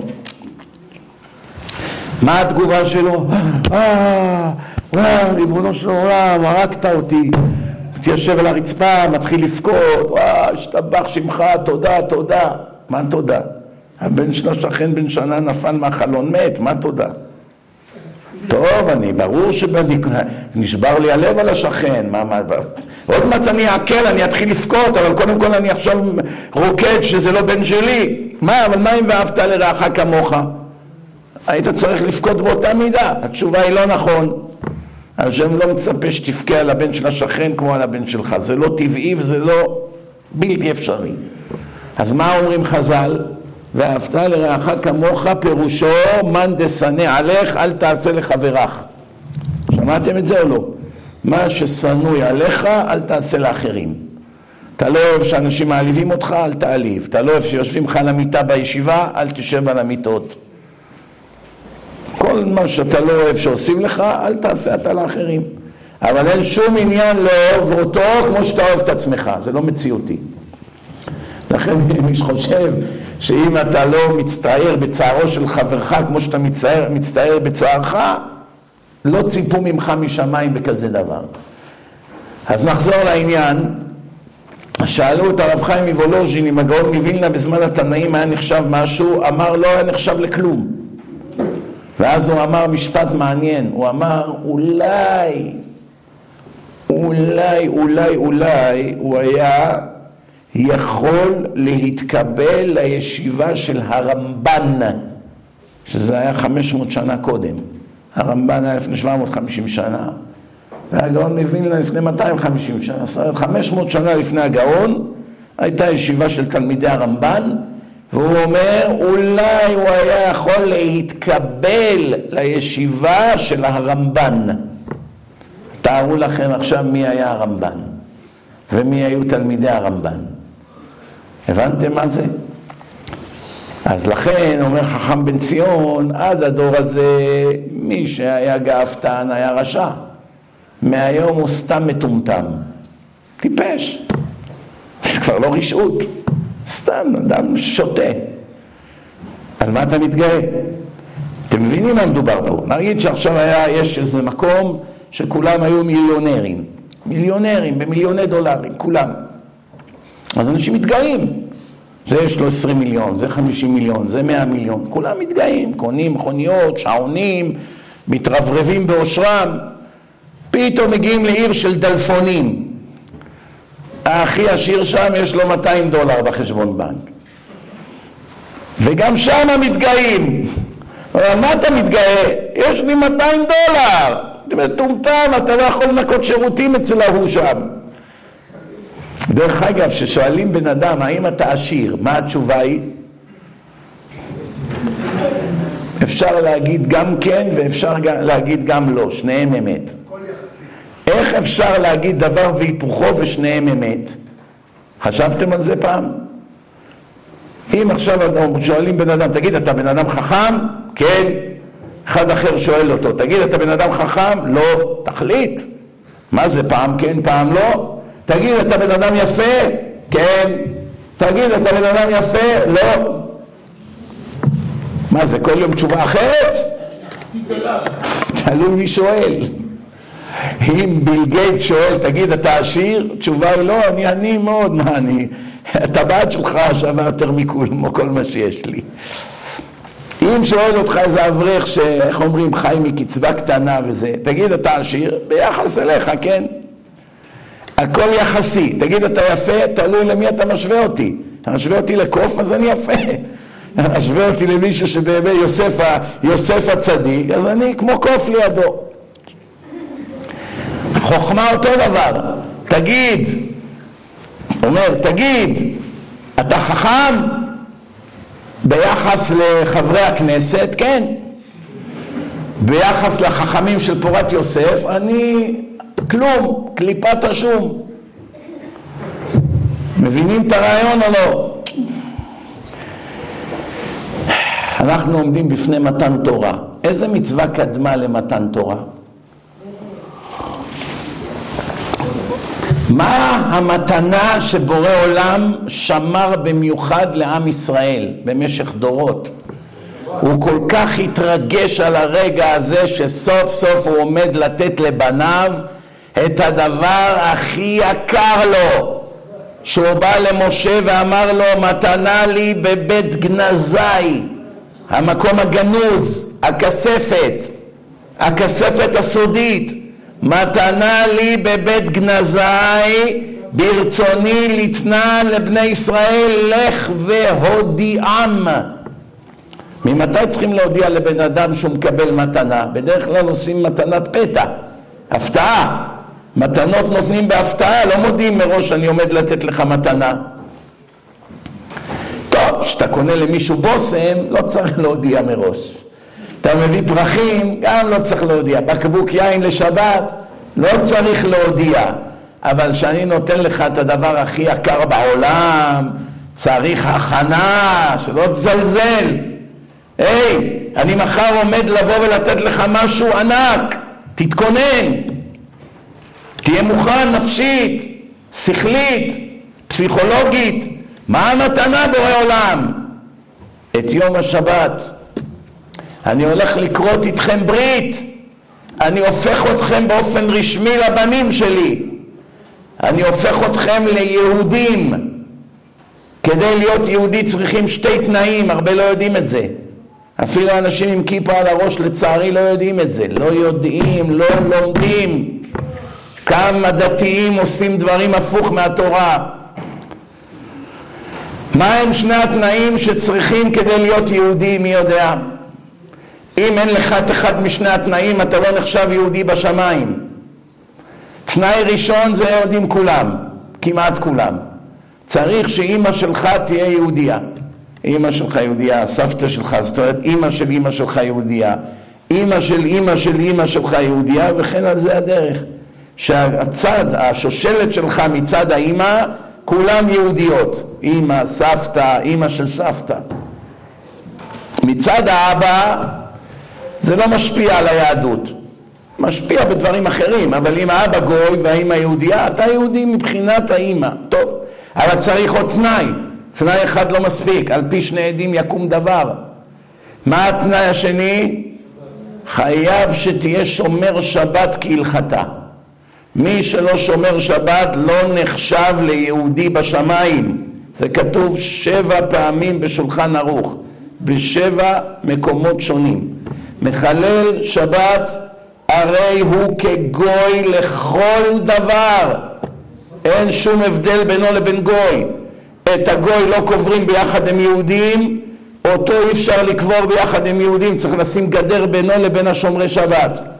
מה התגובה שלו? אה, וואו, ריבונו של עולם, הרגת אותי. מתיישב על הרצפה, מתחיל לבכות, וואו, השתבח שמך, תודה, תודה. מה תודה? הבן של השכן בן שנה נפל מהחלון, מת, מה תודה? טוב, אני, ברור שנשבר לי הלב על השכן, מה, מה, עוד מעט אני אעכל, אני אתחיל לבכות, אבל קודם כל אני עכשיו רוקד שזה לא בן שלי. מה, אבל מה אם ואהבת לרעך כמוך? היית צריך לבכות באותה מידה. התשובה היא לא נכון. השם לא מצפה שתבכה על הבן של השכן כמו על הבן שלך. זה לא טבעי וזה לא בלתי אפשרי. אז מה אומרים חז"ל? ואהבת לרעך כמוך פירושו מאן דשנא עליך אל תעשה לחברך. שמעתם את זה או לא? מה ששנואי עליך אל תעשה לאחרים. אתה לא אוהב שאנשים מעליבים אותך, אל תעליב. אתה לא אוהב שיושבים לך על המיטה בישיבה, אל תשב על המיטות. כל מה שאתה לא אוהב שעושים לך, אל תעשה אתה לאחרים. אבל אין שום עניין לאהוב אותו כמו שאתה אוהב את עצמך, זה לא מציאותי. לכן מי שחושב שאם אתה לא מצטער בצערו של חברך כמו שאתה מצטער, מצטער בצערך, לא ציפו ממך משמיים בכזה דבר. אז נחזור לעניין. שאלו את הרב חיים מוולוז'ין אם הגאון מווילנה בזמן התנאים היה נחשב משהו, אמר לא היה נחשב לכלום. ואז הוא אמר משפט מעניין, הוא אמר אולי, אולי, אולי, אולי הוא היה יכול להתקבל לישיבה של הרמב"ן, שזה היה 500 שנה קודם. הרמב"ן היה לפני 750 שנה, והגאון מווילנה לפני 250 שנה. זאת אומרת, 500 שנה לפני הגאון הייתה ישיבה של תלמידי הרמב"ן, והוא אומר, אולי הוא היה יכול להתקבל לישיבה של הרמב"ן. תארו לכם עכשיו מי היה הרמב"ן, ומי היו תלמידי הרמב"ן. הבנתם מה זה? אז לכן אומר חכם בן ציון, עד הדור הזה מי שהיה גאוותן היה רשע. מהיום הוא סתם מטומטם. טיפש. זה כבר לא רשעות. סתם אדם שותה. על מה אתה מתגאה? אתם מבינים מה מדובר פה? נגיד שעכשיו היה, יש איזה מקום שכולם היו מיליונרים. מיליונרים, במיליוני דולרים, כולם. אז אנשים מתגאים. זה יש לו 20 מיליון, זה 50 מיליון, זה 100 מיליון. כולם מתגאים, קונים מכוניות, שעונים, מתרברבים באושרם. פתאום מגיעים לעיר של דלפונים. הכי עשיר שם יש לו 200 דולר בחשבון בנק. וגם שם מתגאים. מה אתה מתגאה? יש לי 200 דולר. מטומטם, אתה לא יכול לנקות שירותים אצל ההוא שם. דרך אגב, כששואלים בן אדם, האם אתה עשיר, מה התשובה היא? אפשר להגיד גם כן ואפשר להגיד גם לא, שניהם אמת. איך אפשר להגיד דבר והיפוכו ושניהם אמת? חשבתם על זה פעם? אם עכשיו שואלים בן אדם, תגיד, אתה בן אדם חכם? כן. אחד אחר שואל אותו, תגיד, אתה בן אדם חכם? לא. תחליט. מה זה פעם כן, פעם לא? תגיד, אתה בן אדם יפה? כן. תגיד, אתה בן אדם יפה? לא. מה זה, כל יום תשובה אחרת? תלוי מי שואל. אם ביל גייט שואל, תגיד, אתה עשיר? תשובה היא לא, אני עני מאוד, מה אני? הטבעת שלך שווה יותר מכולם, כל מה שיש לי. אם שואל אותך איזה אברך שאיך אומרים, חי מקצבה קטנה וזה, תגיד, אתה עשיר? ביחס אליך, כן? הכל יחסי. תגיד, אתה יפה? תלוי למי אתה משווה אותי. אתה משווה אותי לקוף, אז אני יפה. משווה אותי למישהו שבאמת יוסף, יוסף הצדיק, אז אני כמו קוף לידו. חוכמה אותו דבר. תגיד, אומר, תגיד, אתה חכם? ביחס לחברי הכנסת, כן. ביחס לחכמים של פורת יוסף, אני כלום, קליפת השום. מבינים את הרעיון או לא? אנחנו עומדים בפני מתן תורה. איזה מצווה קדמה למתן תורה? מה המתנה שבורא עולם שמר במיוחד לעם ישראל במשך דורות? הוא כל כך התרגש על הרגע הזה שסוף סוף הוא עומד לתת לבניו את הדבר הכי יקר לו שהוא בא למשה ואמר לו מתנה לי בבית גנזי המקום הגנוז, הכספת, הכספת הסודית מתנה לי בבית גנזי, ברצוני לתנה לבני ישראל, לך והודיעם. ממתי צריכים להודיע לבן אדם שהוא מקבל מתנה? בדרך כלל עושים מתנת פתע, הפתעה. מתנות נותנים בהפתעה, לא מודיעים מראש אני עומד לתת לך מתנה. טוב, כשאתה קונה למישהו בושם, לא צריך להודיע מראש. אתה מביא פרחים, גם לא צריך להודיע. בקבוק יין לשבת, לא צריך להודיע. אבל כשאני נותן לך את הדבר הכי יקר בעולם, צריך הכנה, שלא תזלזל. היי, אני מחר עומד לבוא ולתת לך משהו ענק, תתכונן. תהיה מוכן נפשית, שכלית, פסיכולוגית. מה המתנה בורא עולם? את יום השבת. אני הולך לקרות איתכם ברית, אני הופך אתכם באופן רשמי לבנים שלי, אני הופך אתכם ליהודים. כדי להיות יהודי צריכים שתי תנאים, הרבה לא יודעים את זה. אפילו אנשים עם כיפה על הראש לצערי לא יודעים את זה, לא יודעים, לא לומדים. כמה דתיים עושים דברים הפוך מהתורה. מה הם שני התנאים שצריכים כדי להיות יהודי, מי יודע? אם אין לך את אחד משני התנאים, אתה לא נחשב יהודי בשמיים. תנאי ראשון זה יודעים כולם, כמעט כולם. צריך שאימא שלך תהיה יהודייה. אימא שלך יהודייה, סבתא שלך, זאת אומרת אימא של אימא שלך יהודייה, אימא של אימא של אימא שלך יהודייה, וכן על זה הדרך. שהצד, השושלת שלך מצד האימא, כולם יהודיות. אימא, סבתא, אימא של סבתא. מצד האבא, זה לא משפיע על היהדות. משפיע בדברים אחרים, אבל אם האבא גוי והאימא יהודייה, אתה יהודי מבחינת האימא. טוב, אבל צריך עוד תנאי. תנאי אחד לא מספיק, על פי שני עדים יקום דבר. מה התנאי השני? חייב שתהיה שומר שבת כהלכתה. מי שלא שומר שבת לא נחשב ליהודי בשמיים. זה כתוב שבע פעמים בשולחן ערוך, בשבע מקומות שונים. מחלל שבת הרי הוא כגוי לכל דבר. אין שום הבדל בינו לבין גוי. את הגוי לא קוברים ביחד עם יהודים, אותו אי אפשר לקבור ביחד עם יהודים, צריך לשים גדר בינו לבין השומרי שבת.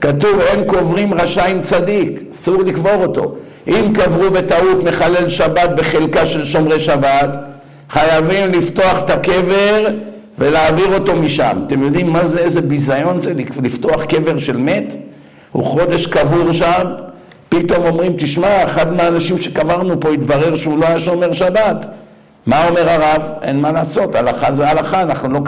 כתוב אין קוברים רשע עם צדיק, אסור לקבור אותו. אם קברו בטעות מחלל שבת בחלקה של שומרי שבת, חייבים לפתוח את הקבר ולהעביר אותו משם. אתם יודעים מה זה, איזה ביזיון זה לפתוח קבר של מת? הוא חודש קבור שם, פתאום אומרים, תשמע, אחד מהאנשים שקברנו פה התברר שהוא לא היה שומר שבת. מה אומר הרב? אין מה לעשות, הלכה זה הלכה, אנחנו לא,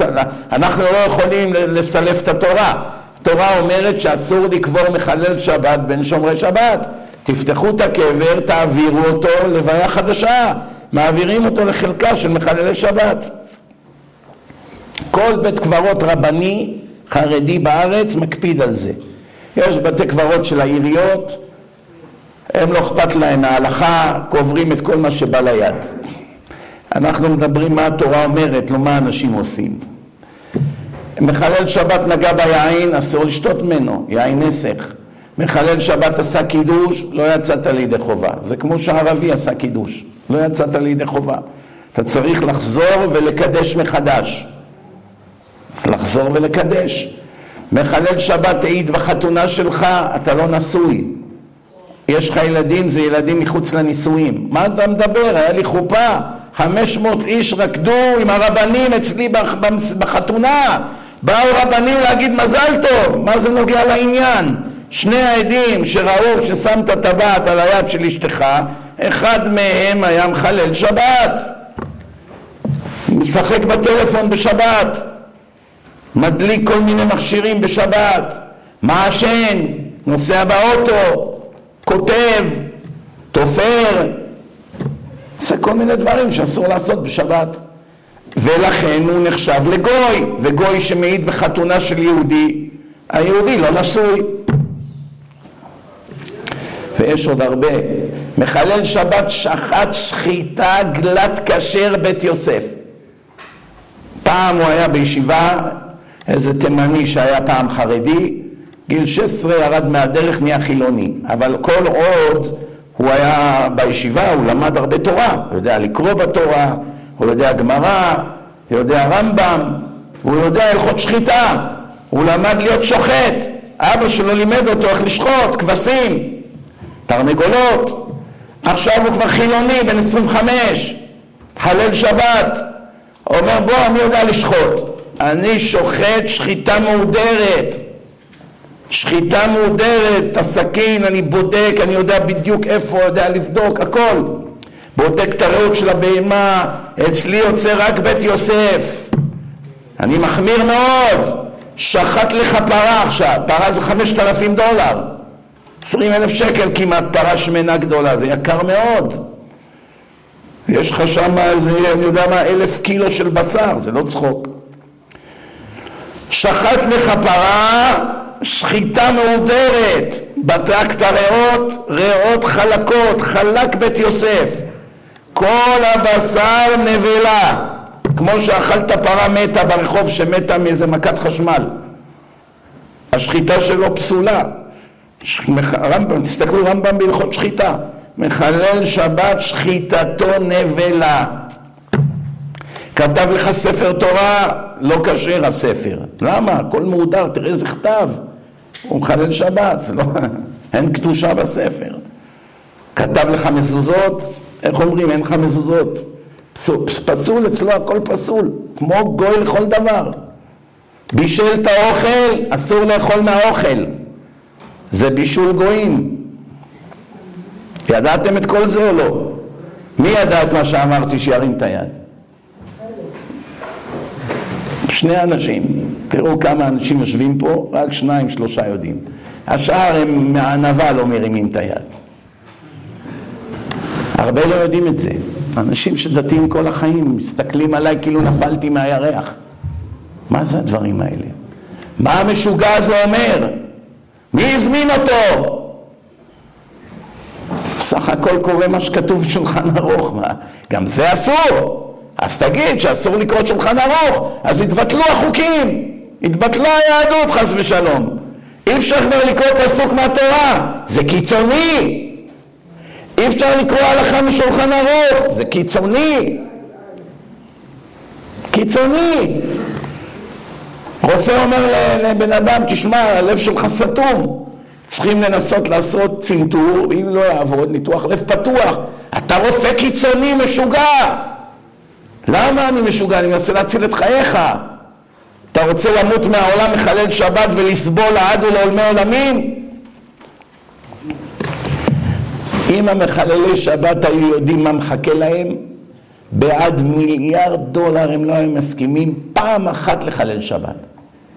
אנחנו לא יכולים לסלף את התורה. התורה אומרת שאסור לקבור מחלל שבת בין שומרי שבת. תפתחו את הקבר, תעבירו אותו לוויה חדשה, מעבירים אותו לחלקה של מחללי שבת. כל בית קברות רבני חרדי בארץ מקפיד על זה. יש בתי קברות של העיריות, הם לא אכפת להם מההלכה, קוברים את כל מה שבא ליד. אנחנו מדברים מה התורה אומרת, לא מה אנשים עושים. מחלל שבת נגע ביין, אסור לשתות ממנו, יין נסך. מחלל שבת עשה קידוש, לא יצאת לידי חובה. זה כמו שהערבי עשה קידוש, לא יצאת לידי חובה. אתה צריך לחזור ולקדש מחדש. לחזור ולקדש. מחלל שבת העיד בחתונה שלך, אתה לא נשוי. יש לך ילדים, זה ילדים מחוץ לנישואים. מה אתה מדבר? היה לי חופה, 500 איש רקדו עם הרבנים אצלי בחתונה. באו רבנים להגיד מזל טוב, מה זה נוגע לעניין? שני העדים שראו ששמת טבעת על היד של אשתך, אחד מהם היה מחלל שבת. משחק בטלפון בשבת, מדליק כל מיני מכשירים בשבת, מעשן, נוסע באוטו, כותב, תופר, עושה כל מיני דברים שאסור לעשות בשבת. ולכן הוא נחשב לגוי, וגוי שמעיד בחתונה של יהודי, היהודי לא נשוי. ויש עוד הרבה. מחלל שבת שחט שחיטה גלת כשר בית יוסף. פעם הוא היה בישיבה, איזה תימני שהיה פעם חרדי, גיל 16 ירד מהדרך, נהיה חילוני. אבל כל עוד הוא היה בישיבה, הוא למד הרבה תורה. הוא יודע לקרוא בתורה, הוא יודע גמרא, יודע רמב"ם, הוא יודע הלכות שחיטה. הוא למד להיות שוחט. אבא שלו לימד אותו איך לשחוט כבשים, תרנגולות. עכשיו הוא כבר חילוני, בן 25, חלל שבת. אומר בוא, אני יודע לשחוט. אני שוחט שחיטה מהודרת. שחיטה מהודרת, הסכין, אני בודק, אני יודע בדיוק איפה, יודע לבדוק, הכל. בודק את הריאות של הבהמה, אצלי יוצא רק בית יוסף. אני מחמיר מאוד. שחט לך פרה עכשיו, פרה זה חמשת אלפים דולר. עשרים אלף שקל כמעט פרה שמנה גדולה, זה יקר מאוד. יש לך שם איזה, אני יודע מה, אלף קילו של בשר, זה לא צחוק. שחט לך פרה, שחיטה מהודרת, בדק את הריאות, ריאות חלקות, חלק בית יוסף. כל הבשר נבלה, כמו שאכלת פרה מתה ברחוב שמתה מאיזה מכת חשמל. השחיטה שלו פסולה. רמב"ם, תסתכלו רמב"ם בהלכות שחיטה. מחלל שבת שחיטתו נבלה. כתב לך ספר תורה, לא כשר הספר. למה? הכל מהודר, תראה איזה כתב. הוא מחלל שבת, לא, אין קדושה בספר. כתב לך מזוזות, איך אומרים, אין לך מזוזות. פסול אצלו, הכל פסול, כמו גוי לכל דבר. בישל את האוכל, אסור לאכול מהאוכל. זה בישול גויים. ידעתם את כל זה או לא? מי ידע את מה שאמרתי שירים את היד? שני אנשים, תראו כמה אנשים יושבים פה, רק שניים שלושה יודעים. השאר הם מהענווה לא מרימים את היד. הרבה לא יודעים את זה. אנשים שדתיים כל החיים, מסתכלים עליי כאילו נפלתי מהירח. מה זה הדברים האלה? מה המשוגע הזה אומר? מי הזמין אותו? סך הכל קורא מה שכתוב בשולחן ערוך, מה? גם זה אסור. אז תגיד שאסור לקרוא שולחן ערוך, אז יתבטלו החוקים, יתבטלה היהדות חס ושלום. אי אפשר כבר לקרוא פסוק מהתורה, זה קיצוני. אי אפשר לקרוא הלכה משולחן ערוך, זה קיצוני. קיצוני. רופא אומר לבן אדם, תשמע, הלב שלך סתום, צריכים לנסות לעשות צנתור, אם לא יעבוד, ניתוח לב פתוח. אתה רופא קיצוני, משוגע. למה אני משוגע? אני מנסה להציל את חייך. אתה רוצה למות מהעולם, מחלל שבת ולסבול לעד ולעולמי עולמים? אם המחללי שבת היו יודעים מה מחכה להם, בעד מיליארד דולר הם לא היו מסכימים פעם אחת לחלל שבת.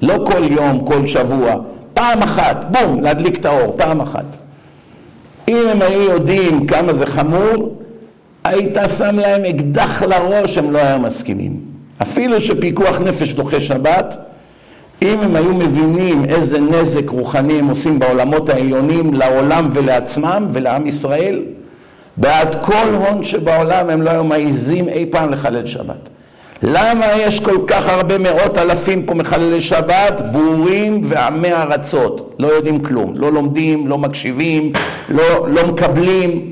לא כל יום, כל שבוע, פעם אחת, בום, להדליק את האור, פעם אחת. אם הם היו יודעים כמה זה חמור, היית שם להם אקדח לראש, הם לא היו מסכימים. אפילו שפיקוח נפש דוחה שבת, אם הם היו מבינים איזה נזק רוחני הם עושים בעולמות העליונים לעולם ולעצמם ולעם ישראל, בעד כל הון שבעולם הם לא היו מעיזים אי פעם לחלל שבת. למה יש כל כך הרבה מאות אלפים פה מחללי שבת? בורים ועמי ארצות. לא יודעים כלום. לא לומדים, לא מקשיבים, לא, לא מקבלים.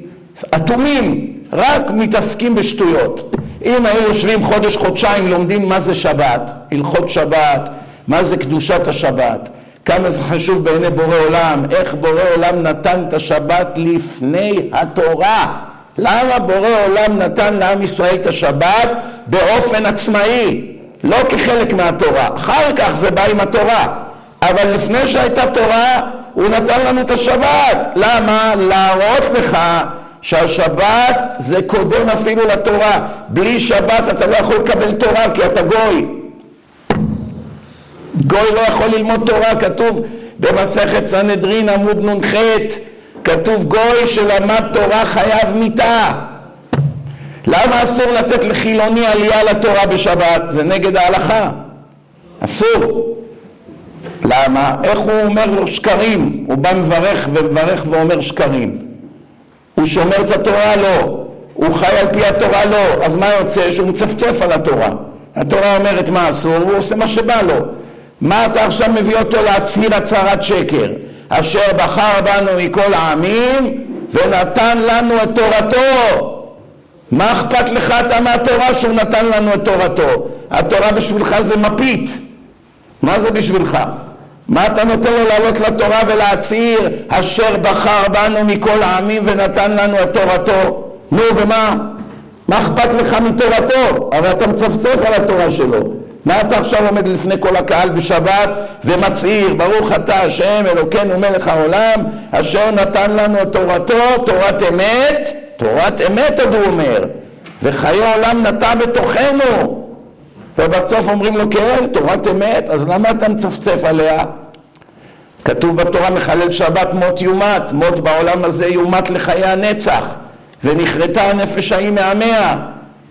אטומים, רק מתעסקים בשטויות. אם היו יושבים חודש, חודשיים, לומדים מה זה שבת, הלכות שבת, מה זה קדושת השבת, כמה זה חשוב בעיני בורא עולם, איך בורא עולם נתן את השבת לפני התורה. למה בורא עולם נתן לעם ישראל את השבת באופן עצמאי, לא כחלק מהתורה. אחר כך זה בא עם התורה, אבל לפני שהייתה תורה הוא נתן לנו את השבת. למה? להראות לך שהשבת זה קודם אפילו לתורה. בלי שבת אתה לא יכול לקבל תורה כי אתה גוי. גוי לא יכול ללמוד תורה, כתוב במסכת סנהדרין עמוד נ"ח, כתוב גוי שלמד תורה חייב מיתה. למה אסור לתת לחילוני עלייה לתורה בשבת? זה נגד ההלכה. אסור. למה? איך הוא אומר לו שקרים? הוא בא מברך ומברך ואומר שקרים. הוא שומר את התורה? לא. הוא חי על פי התורה? לא. אז מה יוצא? שהוא מצפצף על התורה. התורה אומרת מה אסור, הוא עושה מה שבא לו. מה אתה עכשיו מביא אותו להצהיר הצהרת שקר? אשר בחר בנו מכל העמים ונתן לנו את תורתו. מה אכפת לך אתה מהתורה שהוא נתן לנו את תורתו? התורה בשבילך זה מפית. מה זה בשבילך? מה אתה נותן לו לעלות לתורה ולהצהיר אשר בחר בנו מכל העמים ונתן לנו את תורתו? נו ומה? מה אכפת לך מתורתו? הרי אתה מצפצף על התורה שלו. מה אתה עכשיו עומד לפני כל הקהל בשבת ומצהיר ברוך אתה השם אלוקינו מלך העולם אשר נתן לנו את תורתו תורת אמת תורת אמת עוד הוא אומר וחיי עולם נטע בתוכנו ובסוף אומרים לו כן תורת אמת אז למה אתה מצפצף עליה? כתוב בתורה מחלל שבת מות יומת מות בעולם הזה יומת לחיי הנצח ונכרתה הנפש ההיא מעמיה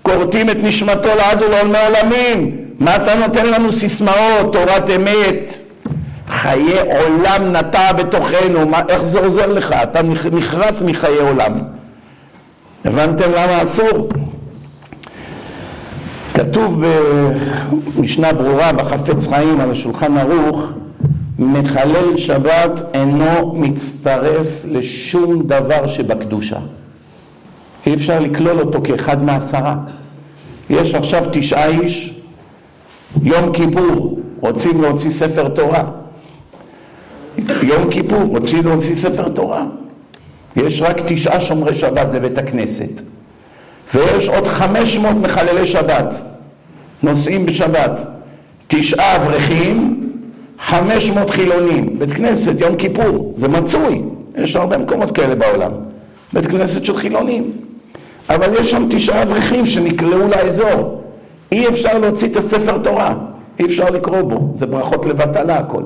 כורתים את נשמתו לעד ולעולמי עולמים מה אתה נותן לנו סיסמאות, תורת אמת, חיי עולם נטע בתוכנו, מה, איך זה עוזר לך? אתה נחרט מחיי עולם. הבנתם למה אסור? כתוב במשנה ברורה בחפץ חיים על השולחן ערוך מחלל שבת אינו מצטרף לשום דבר שבקדושה. אי אפשר לכלול אותו כאחד מעשרה. יש עכשיו תשעה איש יום כיפור, רוצים להוציא ספר תורה. יום כיפור, רוצים להוציא ספר תורה. יש רק תשעה שומרי שבת בבית הכנסת. ויש עוד חמש מאות מחללי שבת, נוסעים בשבת. תשעה אברכים, חמש מאות חילונים. בית כנסת, יום כיפור, זה מצוי. יש הרבה מקומות כאלה בעולם. בית כנסת של חילונים. אבל יש שם תשעה אברכים שנקלעו לאזור. אי אפשר להוציא את הספר תורה, אי אפשר לקרוא בו, זה ברכות לבטלה הכל.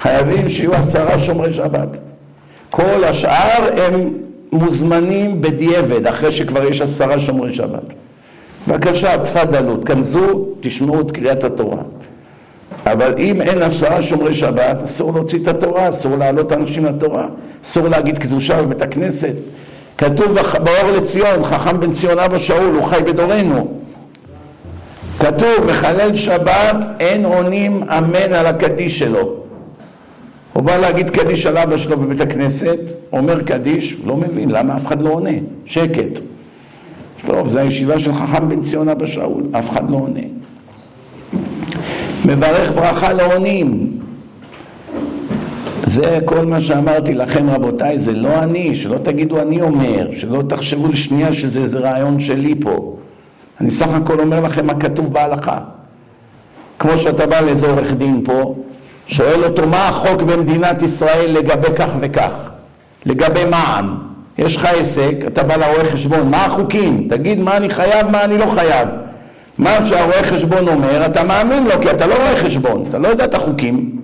חייבים שיהיו עשרה שומרי שבת. כל השאר הם מוזמנים בדיעבד, אחרי שכבר יש עשרה שומרי שבת. בבקשה, תפדלו, תכנסו, תשמעו את קריאת התורה. אבל אם אין עשרה שומרי שבת, אסור להוציא את התורה, אסור להעלות אנשים לתורה, אסור להגיד קדושה בבית הכנסת. כתוב באור לציון, חכם בן ציון אבא שאול, הוא חי בדורנו. כתוב, מחלל שבת אין עונים אמן על הקדיש שלו. הוא בא להגיד קדיש על אבא שלו בבית הכנסת, אומר קדיש, לא מבין, למה אף אחד לא עונה? שקט. טוב, זו הישיבה של חכם בן ציון אבא שאול, אף אחד לא עונה. מברך ברכה לעונים. זה כל מה שאמרתי לכם רבותיי, זה לא אני, שלא תגידו אני אומר, שלא תחשבו לשנייה שזה איזה רעיון שלי פה. אני סך הכל אומר לכם מה כתוב בהלכה. כמו שאתה בא לאיזה עורך דין פה, שואל אותו מה החוק במדינת ישראל לגבי כך וכך, לגבי מע"מ. יש לך עסק, אתה בא לרואה חשבון, מה החוקים? תגיד מה אני חייב, מה אני לא חייב. מה שהרואה חשבון אומר, אתה מאמין לו, כי אתה לא רואה חשבון, אתה לא יודע את החוקים.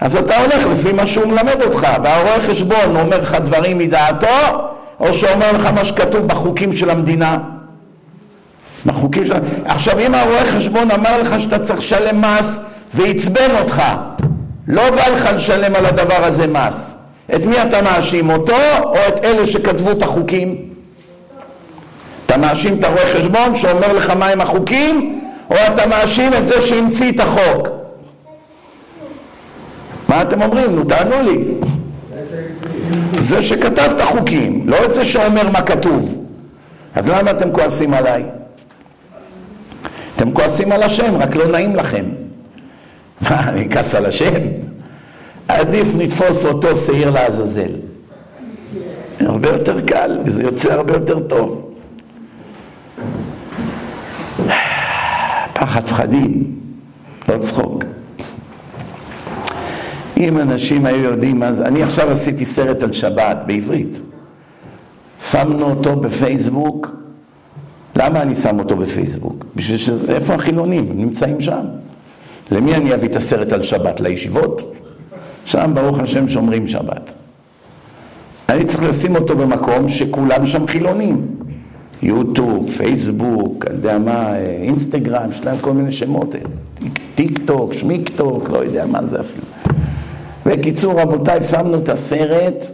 אז אתה הולך לפי מה שהוא מלמד אותך, והרואה חשבון אומר לך דברים מדעתו, או שאומר לך מה שכתוב בחוקים של המדינה. בחוקים של... עכשיו אם הרואה חשבון אמר לך שאתה צריך לשלם מס ועצבן אותך, לא בא לך לשלם על הדבר הזה מס. את מי אתה מאשים, אותו או את אלה שכתבו את החוקים? אתה מאשים את הרואה חשבון שאומר לך מהם החוקים, או אתה מאשים את זה שהמציא את החוק? מה אתם אומרים? נו תענו לי. זה שכתב את החוקים, לא את זה שאומר מה כתוב. אז למה אתם כועסים עליי? אתם כועסים על השם, רק לא נעים לכם. מה, אני אכעס על השם? עדיף נתפוס אותו שעיר לעזאזל. הרבה יותר קל, וזה יוצא הרבה יותר טוב. פחד פחדים, לא צחוק. אם אנשים היו יודעים זה, אני עכשיו עשיתי סרט על שבת בעברית. שמנו אותו בפייסבוק. למה אני שם אותו בפייסבוק? בשביל ש... איפה החילונים? הם נמצאים שם. למי אני אביא את הסרט על שבת? לישיבות? שם ברוך השם שומרים שבת. אני צריך לשים אותו במקום שכולם שם חילונים. יוטיוב, פייסבוק, אני יודע מה, אינסטגרם, יש להם כל מיני שמות, טיק טוק, שמיק טוק, לא יודע מה זה אפילו. בקיצור, רבותיי, שמנו את הסרט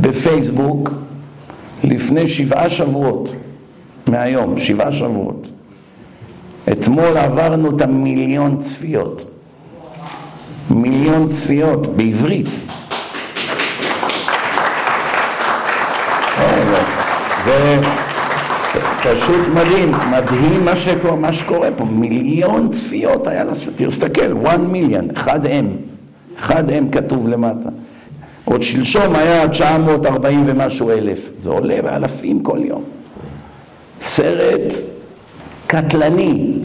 בפייסבוק לפני שבעה שבועות מהיום, שבעה שבועות. אתמול עברנו את המיליון צפיות. מיליון צפיות בעברית. זה פשוט מדהים, מדהים מה שקורה, מה שקורה פה. מיליון צפיות היה לסרט, תסתכל, one million, אחד M, אחד M כתוב למטה. עוד שלשום היה 940 ומשהו אלף, זה עולה באלפים כל יום. סרט קטלני,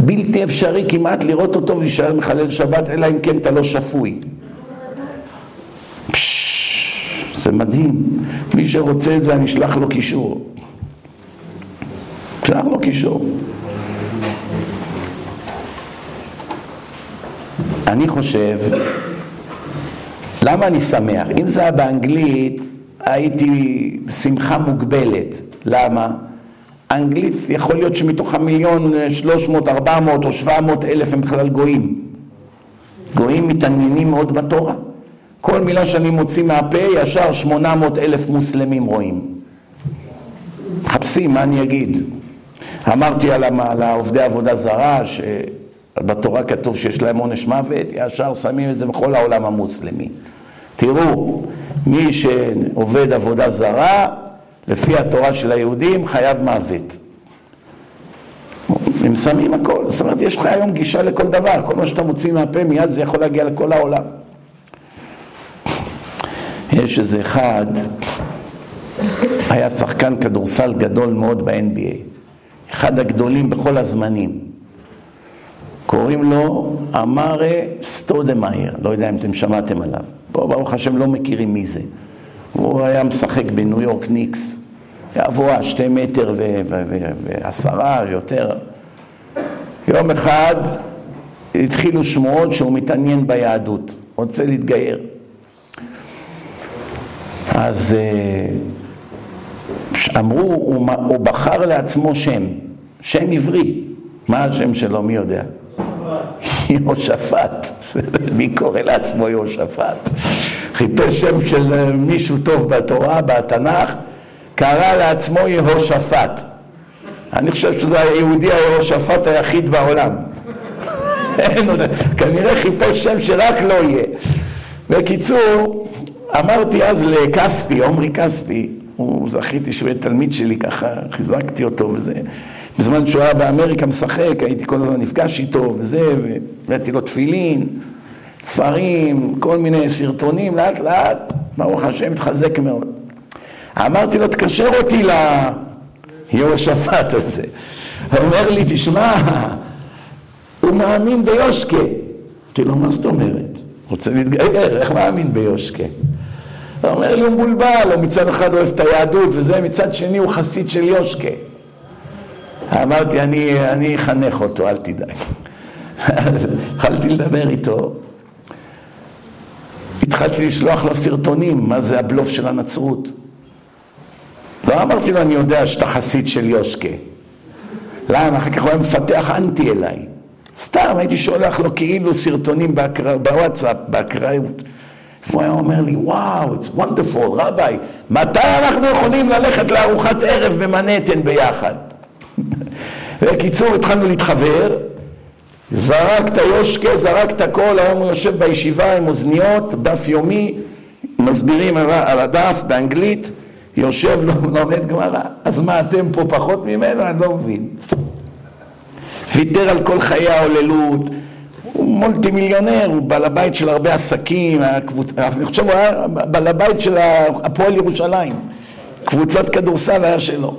בלתי אפשרי כמעט לראות אותו ולהישאר מחלל שבת, אלא אם כן אתה לא שפוי. זה מדהים. מי שרוצה את זה, אני אשלח לו קישור. אשלח לו קישור. אני חושב, למה אני שמח? אם זה היה באנגלית, הייתי שמחה מוגבלת. למה? אנגלית יכול להיות שמתוך המיליון שלוש מאות, ארבע מאות או שבע מאות אלף הם בכלל גויים. גויים מתעניינים מאוד בתורה. כל מילה שאני מוציא מהפה, ישר שמונה מאות אלף מוסלמים רואים. מחפשים, מה אני אגיד? אמרתי על העובדי עבודה זרה, שבתורה כתוב שיש להם עונש מוות, ישר שמים את זה בכל העולם המוסלמי. תראו, מי שעובד עבודה זרה, לפי התורה של היהודים, חייב מוות. הם שמים הכל, זאת אומרת, יש לך היום גישה לכל דבר, כל מה שאתה מוציא מהפה מיד זה יכול להגיע לכל העולם. יש איזה אחד, היה שחקן כדורסל גדול מאוד ב-NBA, אחד הגדולים בכל הזמנים. קוראים לו אמרה סטודמאייר, לא יודע אם אתם שמעתם עליו. פה ברוך השם לא מכירים מי זה. הוא היה משחק בניו יורק ניקס, גבוה, שתי מטר ועשרה, יותר. יום אחד התחילו שמועות שהוא מתעניין ביהדות, רוצה להתגייר. אז אה, אמרו, הוא, הוא בחר לעצמו שם, שם עברי. מה השם שלו, מי יודע? יהושפט. מי קורא לעצמו יהושפט? חיפש שם של אה, מישהו טוב בתורה, בתנ"ך, קרא לעצמו יהושפט. אני חושב שזה היהודי היהושפט היחיד בעולם. אין עוד, כנראה חיפש שם שרק לא יהיה. בקיצור, אמרתי אז לכספי, עמרי כספי, הוא זכיתי שהוא יהיה תלמיד שלי ככה, חיזקתי אותו וזה. בזמן שהוא היה באמריקה משחק, הייתי כל הזמן נפגש איתו וזה, והבאתי לו תפילין, ספרים, כל מיני סרטונים, לאט לאט, ברוך השם, התחזק מאוד. אמרתי לו, תקשר אותי ליהושפט הזה. הוא אומר לי, תשמע, הוא מאמין ביושקה. אמרתי לו, מה זאת אומרת? רוצה להתגייר, איך מאמין ביושקה? הוא אומר לי, הוא מבולבל, הוא מצד אחד אוהב את היהדות וזה, מצד שני הוא חסיד של יושקה. אמרתי, אני, אני אחנך אותו, אל תדאג. התחלתי לדבר איתו, התחלתי לשלוח לו סרטונים, מה זה הבלוף של הנצרות. לא אמרתי לו, אני יודע שאתה חסיד של יושקה. למה? אחר כך הוא היה מפתח אנטי אליי. סתם הייתי שולח לו כאילו סרטונים באקר... בוואטסאפ, באקראיות. והוא היה אומר לי, וואו, it's wonderful, רביי, מתי אנחנו יכולים ללכת לארוחת ערב במנהטן ביחד? בקיצור, התחלנו להתחבר, זרק את היושקה, זרק את הכל, היום הוא יושב בישיבה עם אוזניות, דף יומי, מסבירים על הדף באנגלית, יושב, לומד גמרא. אז מה, אתם פה פחות ממנו? אני לא מבין. ויתר על כל חיי ההוללות, הוא מולטי מיליונר, הוא בעל הבית של הרבה עסקים. אני חושב הוא היה בעל הבית של הפועל ירושלים, קבוצת כדורסל היה שלו.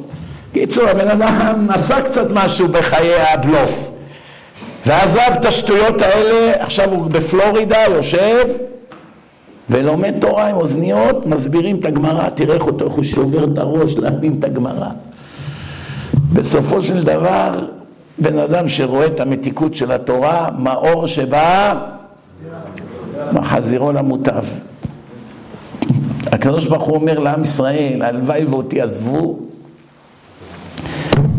קיצור, הבן אדם עשה קצת משהו בחיי הבלוף ועזב את השטויות האלה, עכשיו הוא בפלורידה, יושב ולומד תורה עם אוזניות, מסבירים את הגמרא, תראה איך אותו, איך הוא שובר את הראש להבין את הגמרא. בסופו של דבר, בן אדם שרואה את המתיקות של התורה, מאור שבא, מחזירו למוטב. הקדוש ברוך הוא אומר לעם ישראל, הלוואי ואותי עזבו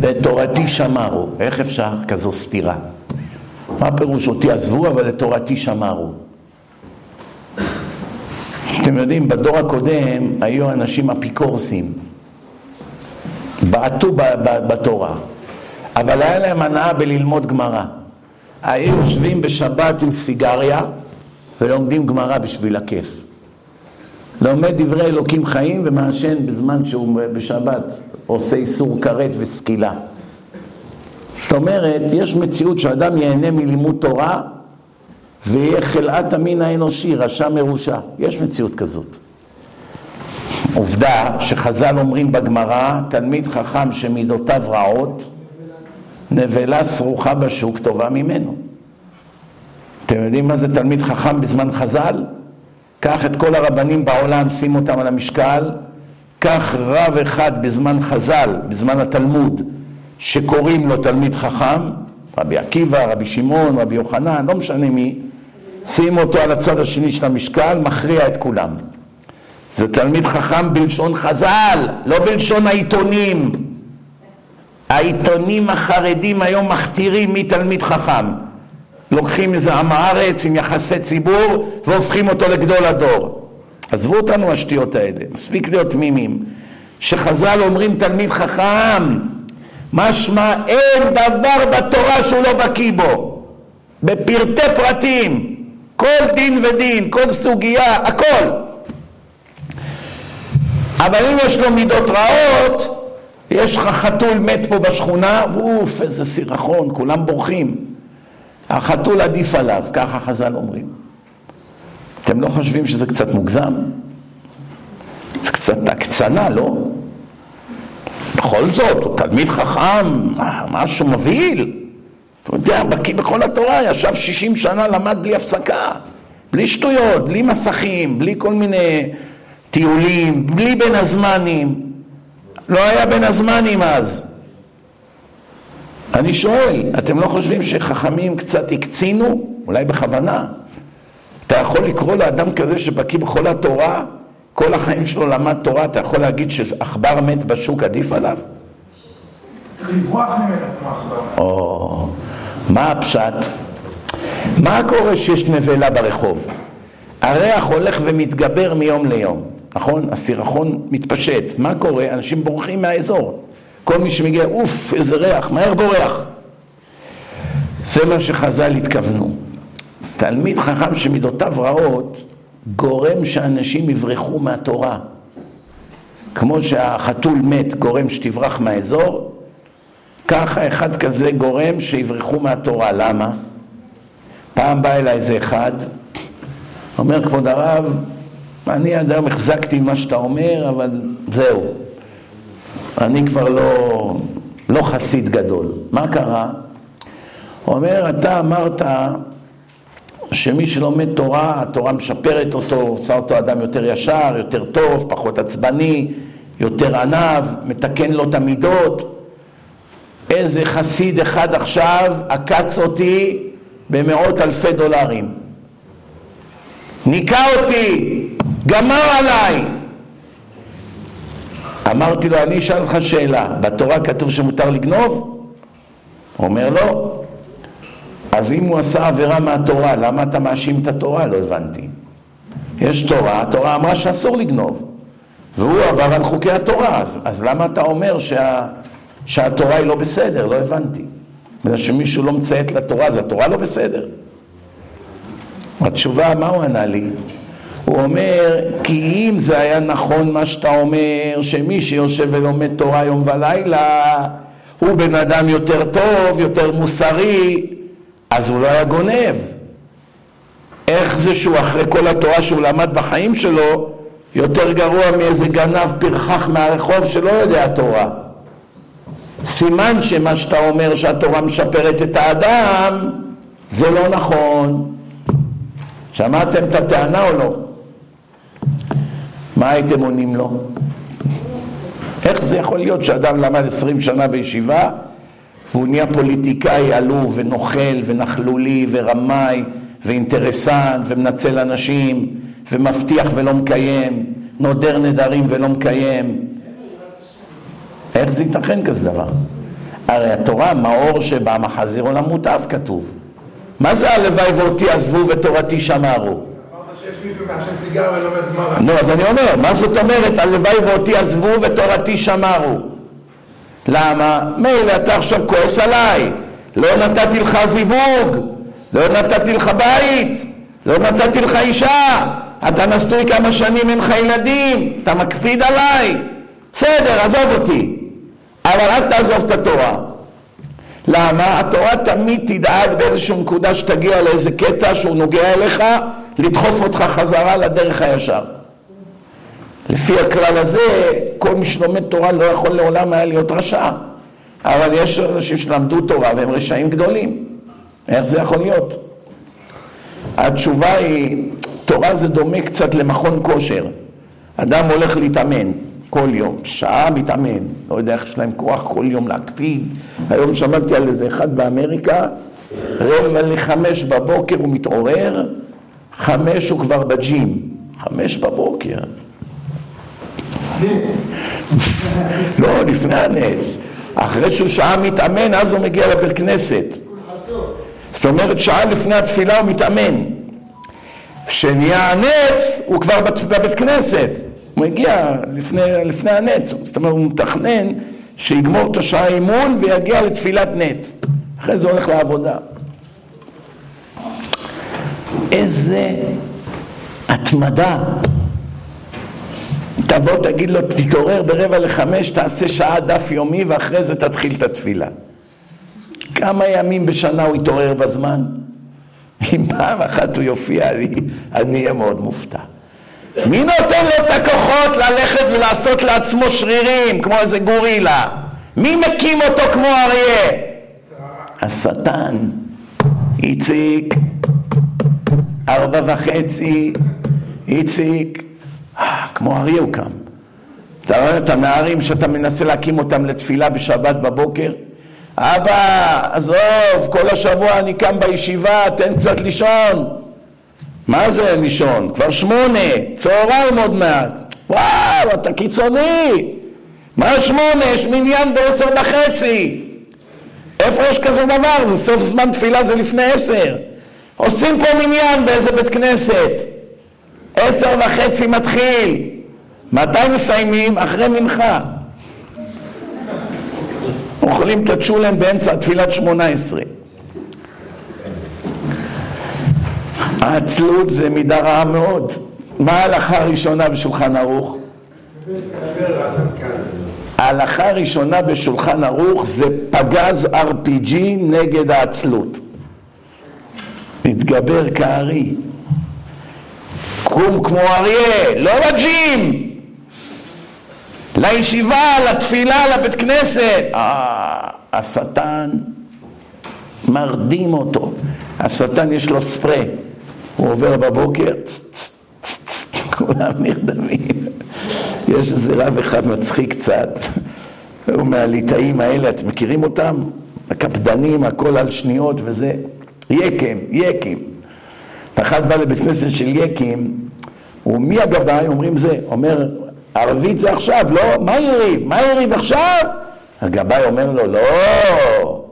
ואת תורתי שמרו. איך אפשר כזו סתירה? מה פירוש אותי עזבו אבל את תורתי שמרו? אתם יודעים, בדור הקודם היו אנשים אפיקורסים, בעטו בתורה, אבל היה להם הנאה בללמוד גמרא. היו יושבים בשבת עם סיגריה ולומדים גמרא בשביל הכיף. לומד דברי אלוקים חיים ומעשן בזמן שהוא בשבת עושה איסור כרת וסקילה. זאת אומרת, יש מציאות שאדם ייהנה מלימוד תורה ויהיה חלאת המין האנושי, רשע מרושע. יש מציאות כזאת. עובדה שחז"ל אומרים בגמרא, תלמיד חכם שמידותיו רעות, נבלה סרוחה בשוק טובה ממנו. אתם יודעים מה זה תלמיד חכם בזמן חז"ל? קח את כל הרבנים בעולם, שים אותם על המשקל, קח רב אחד בזמן חז"ל, בזמן התלמוד, שקוראים לו תלמיד חכם, רבי עקיבא, רבי שמעון, רבי יוחנן, לא משנה מי, שים אותו על הצד השני של המשקל, מכריע את כולם. זה תלמיד חכם בלשון חז"ל, לא בלשון העיתונים. העיתונים החרדים היום מכתירים מי תלמיד חכם. לוקחים איזה עם הארץ עם יחסי ציבור והופכים אותו לגדול הדור. עזבו אותנו השטויות האלה, מספיק להיות תמימים. שחז"ל אומרים תלמיד חכם, משמע אין דבר בתורה שהוא לא בקיא בו, בפרטי פרטים, כל דין ודין, כל סוגיה, הכל. אבל אם יש לו מידות רעות, יש לך חתול מת פה בשכונה, אוף, איזה סירחון, כולם בורחים. החתול עדיף עליו, ככה חז"ל אומרים. אתם לא חושבים שזה קצת מוגזם? זה קצת הקצנה, לא? בכל זאת, הוא תלמיד חכם, משהו מבהיל. אתה יודע, בקיא בכל התורה, ישב 60 שנה, למד בלי הפסקה, בלי שטויות, בלי מסכים, בלי כל מיני טיולים, בלי בין הזמנים. לא היה בין הזמנים אז. אני שואל, אתם לא חושבים שחכמים קצת הקצינו? אולי בכוונה. אתה יכול לקרוא לאדם כזה שבקיא בכל התורה, כל החיים שלו למד תורה, אתה יכול להגיד שעכבר מת בשוק עדיף עליו? צריך לברוח ממנו, כמו עכבר. או, מה הפשט? מה קורה שיש נבלה ברחוב? הריח הולך ומתגבר מיום ליום, נכון? הסירחון מתפשט. מה קורה? אנשים בורחים מהאזור. כל מי שמגיע, אוף, איזה ריח, מהר בורח. זה מה שחז"ל התכוונו. תלמיד חכם שמידותיו רעות, גורם שאנשים יברחו מהתורה. כמו שהחתול מת גורם שתברח מהאזור, ככה אחד כזה גורם שיברחו מהתורה. למה? פעם בא אליי איזה אחד, אומר כבוד הרב, אני עד היום החזקתי מה שאתה אומר, אבל זהו. אני כבר לא, לא חסיד גדול. מה קרה? אומר, אתה אמרת שמי שלומד תורה, התורה משפרת אותו, עושה אותו אדם יותר ישר, יותר טוב, פחות עצבני, יותר ענב, מתקן לו את המידות. איזה חסיד אחד עכשיו עקץ אותי במאות אלפי דולרים. ניקה אותי, גמר עליי. אמרתי לו, אני אשאל אותך שאלה, בתורה כתוב שמותר לגנוב? אומר לא. אז אם הוא עשה עבירה מהתורה, למה אתה מאשים את התורה? לא הבנתי. יש תורה, התורה אמרה שאסור לגנוב, והוא עבר על חוקי התורה, אז, אז למה אתה אומר שה, שהתורה היא לא בסדר? לא הבנתי. בגלל שמישהו לא מציית לתורה, אז התורה לא בסדר. התשובה, מה הוא ענה לי? הוא אומר, כי אם זה היה נכון מה שאתה אומר, שמי שיושב ולומד תורה יום ולילה, הוא בן אדם יותר טוב, יותר מוסרי, אז הוא לא היה גונב. איך זה שהוא אחרי כל התורה שהוא למד בחיים שלו, יותר גרוע מאיזה גנב פרחח מהרחוב שלא יודע תורה. סימן שמה שאתה אומר שהתורה משפרת את האדם, זה לא נכון. שמעתם את הטענה או לא? מה הייתם עונים לו? איך זה יכול להיות שאדם למד עשרים שנה בישיבה והוא נהיה פוליטיקאי עלוב ונוכל ונכלולי ורמאי ואינטרסנט ומנצל אנשים ומבטיח ולא מקיים, נודר נדרים ולא מקיים. איך זה ייתכן כזה דבר? הרי התורה, מאור שבא מחזיר עולם מוטב כתוב. מה זה הלוואי ואותי עזבו ותורתי שמרו? לא, אז אני אומר, מה זאת אומרת הלוואי ואותי עזבו ותורתי שמרו? למה? מילא אתה עכשיו כועס עליי, לא נתתי לך זיווג, לא נתתי לך בית, לא נתתי לך אישה, אתה נשוי כמה שנים, אין לך ילדים, אתה מקפיד עליי, בסדר, עזוב אותי, אבל אל תעזוב את התורה. למה? התורה תמיד תדאג באיזושהי נקודה שתגיע לאיזה קטע שהוא נוגע אליך, לדחוף אותך חזרה לדרך הישר. לפי הכלל הזה, כל מי שלומד תורה לא יכול לעולם היה להיות רשע. אבל יש אנשים שלמדו תורה והם רשעים גדולים. איך זה יכול להיות? התשובה היא, תורה זה דומה קצת למכון כושר. אדם הולך להתאמן כל יום, שעה מתאמן, לא יודע איך יש להם כוח כל יום להקפיד. היום שמעתי על איזה אחד באמריקה, רבע לחמש בבוקר הוא מתעורר, חמש הוא כבר בג'ים, חמש בבוקר. לא, לפני הנץ. אחרי שהוא שעה מתאמן, אז הוא מגיע לבית כנסת. זאת אומרת, שעה לפני התפילה הוא מתאמן. כשנהיה הנץ, הוא כבר בבית כנסת. הוא מגיע לפני, לפני הנץ. זאת אומרת, הוא מתכנן שיגמור את השעה אימון ויגיע לתפילת נץ. אחרי זה הולך לעבודה. איזה התמדה. תבוא, תגיד לו, תתעורר ברבע לחמש, תעשה שעה דף יומי ואחרי זה תתחיל את התפילה. כמה ימים בשנה הוא יתעורר בזמן? אם פעם אחת הוא יופיע, אני אהיה מאוד מופתע. מי נותן לו את הכוחות ללכת ולעשות לעצמו שרירים כמו איזה גורילה? מי מקים אותו כמו אריה? השטן. איציק, ארבע וחצי, איציק, כמו אריה הוא קם. אתה רואה את הנערים שאתה מנסה להקים אותם לתפילה בשבת בבוקר? אבא, עזוב, כל השבוע אני קם בישיבה, תן קצת לישון. מה זה לישון? כבר שמונה, צהריים עוד מעט. וואו, אתה קיצוני. מה שמונה? יש מניין בעשר וחצי. איפה יש כזה דבר? זה סוף זמן תפילה, זה לפני עשר. עושים פה מניין באיזה בית כנסת. עשר וחצי מתחיל. מתי מסיימים? אחרי מנחה. אוכלים את הצ'ולן באמצע תפילת שמונה עשרה. העצלות זה מידה רעה מאוד. מה ההלכה הראשונה בשולחן ערוך? ההלכה הראשונה בשולחן ערוך זה פגז RPG נגד העצלות. להתגבר כארי. קום כמו אריה, לא לג'ים, לישיבה, לתפילה, לבית כנסת. אה, השטן מרדים אותו. השטן יש לו ספרי. הוא עובר בבוקר, כולם נרדמים. יש איזה רב אחד מצחיק קצת, הוא מהליטאים האלה, אתם מכירים אותם? הקפדנים, הכל על שניות וזה. יקם, יקים. אחד בא לבית כנסת של יקים, הוא מי הגבאי? אומרים זה. אומר, ערבית זה עכשיו, לא, מה יריב? מה יריב עכשיו? הגבאי אומר לו, לא,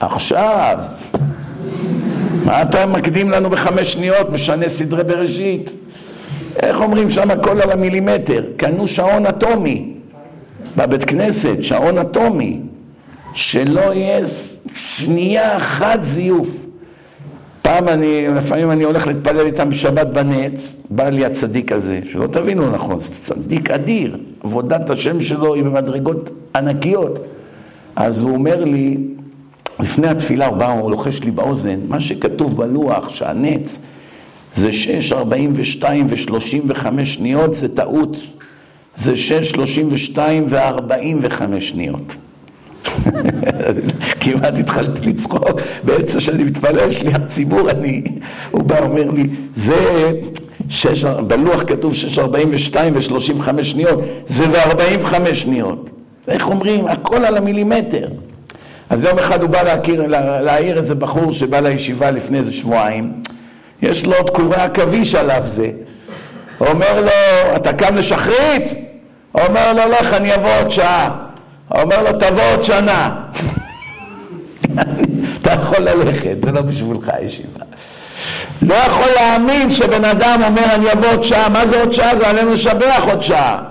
עכשיו. מה אתה מקדים לנו בחמש שניות, משנה סדרי בראשית? איך אומרים שם הכל על המילימטר? קנו שעון אטומי בבית כנסת, שעון אטומי, שלא יהיה שנייה אחת זיוף. פעם אני, לפעמים אני הולך להתפלל איתם בשבת בנץ, בא לי הצדיק הזה, שלא תבינו נכון, זה צדיק אדיר, עבודת השם שלו היא במדרגות ענקיות. אז הוא אומר לי, לפני התפילה הוא בא, הוא לוחש לי באוזן, מה שכתוב בלוח, שהנץ זה 6, 42 ו-35 שניות, זה טעות. זה 6, 32 ו-45 שניות. כמעט התחלתי לצחוק, באמצע שאני מתפלל, שליח ציבור אני, הוא בא אומר לי, זה, שש, בלוח כתוב 6.42 ו-35 שניות, זה ו-45 שניות. איך אומרים? הכל על המילימטר. אז יום אחד הוא בא להכיר, לה, להעיר איזה בחור שבא לישיבה לפני איזה שבועיים, יש לו עוד קורי עכביש עליו זה. הוא אומר לו, אתה קם לשחרית? הוא אומר לו, לך, אני אבוא עוד שעה. אומר לו, תבוא עוד שנה. אתה יכול ללכת, זה לא בשבילך הישיבה. לא יכול להאמין שבן אדם אומר, אני אבוא עוד שעה, מה זה עוד שעה? זה עלינו לשבח עוד שעה.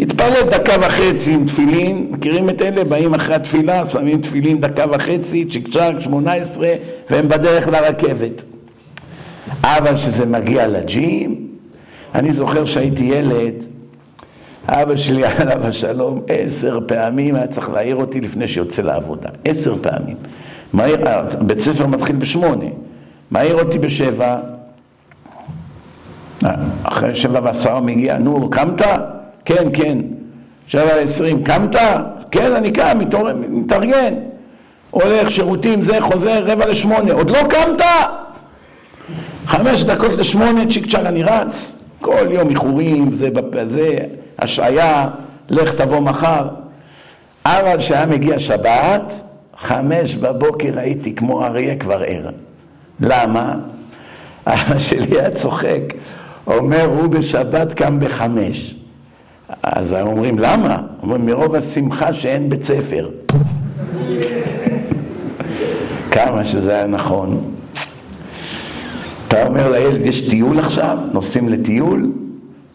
התפלל דקה וחצי עם תפילין, מכירים את אלה? באים אחרי התפילה, שמים תפילין דקה וחצי, צ'יק צ'אק, שמונה עשרה, והם בדרך לרכבת. אבל כשזה מגיע לג'ים, אני זוכר שהייתי ילד, אבא שלי עליו השלום עשר פעמים היה צריך להעיר אותי לפני שיוצא לעבודה, עשר פעמים. מהיר, בית ספר מתחיל בשמונה, מעיר אותי בשבע, אחרי שבע ועשרה מגיע, נו, קמת? כן, כן. שבע ועשרים, קמת? כן, אני קם, מתארגן. הולך, שירותים, זה, חוזר, רבע לשמונה, עוד לא קמת? חמש דקות לשמונה, צ'יק צ'אק אני רץ, כל יום איחורים, זה, זה, השעיה, לך תבוא מחר. אבל כשהיה מגיע שבת, חמש בבוקר הייתי כמו אריה כבר ער. למה? אבא שלי היה צוחק, אומר, הוא בשבת קם בחמש. אז אומרים, למה? אומרים, מרוב השמחה שאין בית ספר. כמה שזה היה נכון. אתה אומר לילד, יש טיול עכשיו? נוסעים לטיול?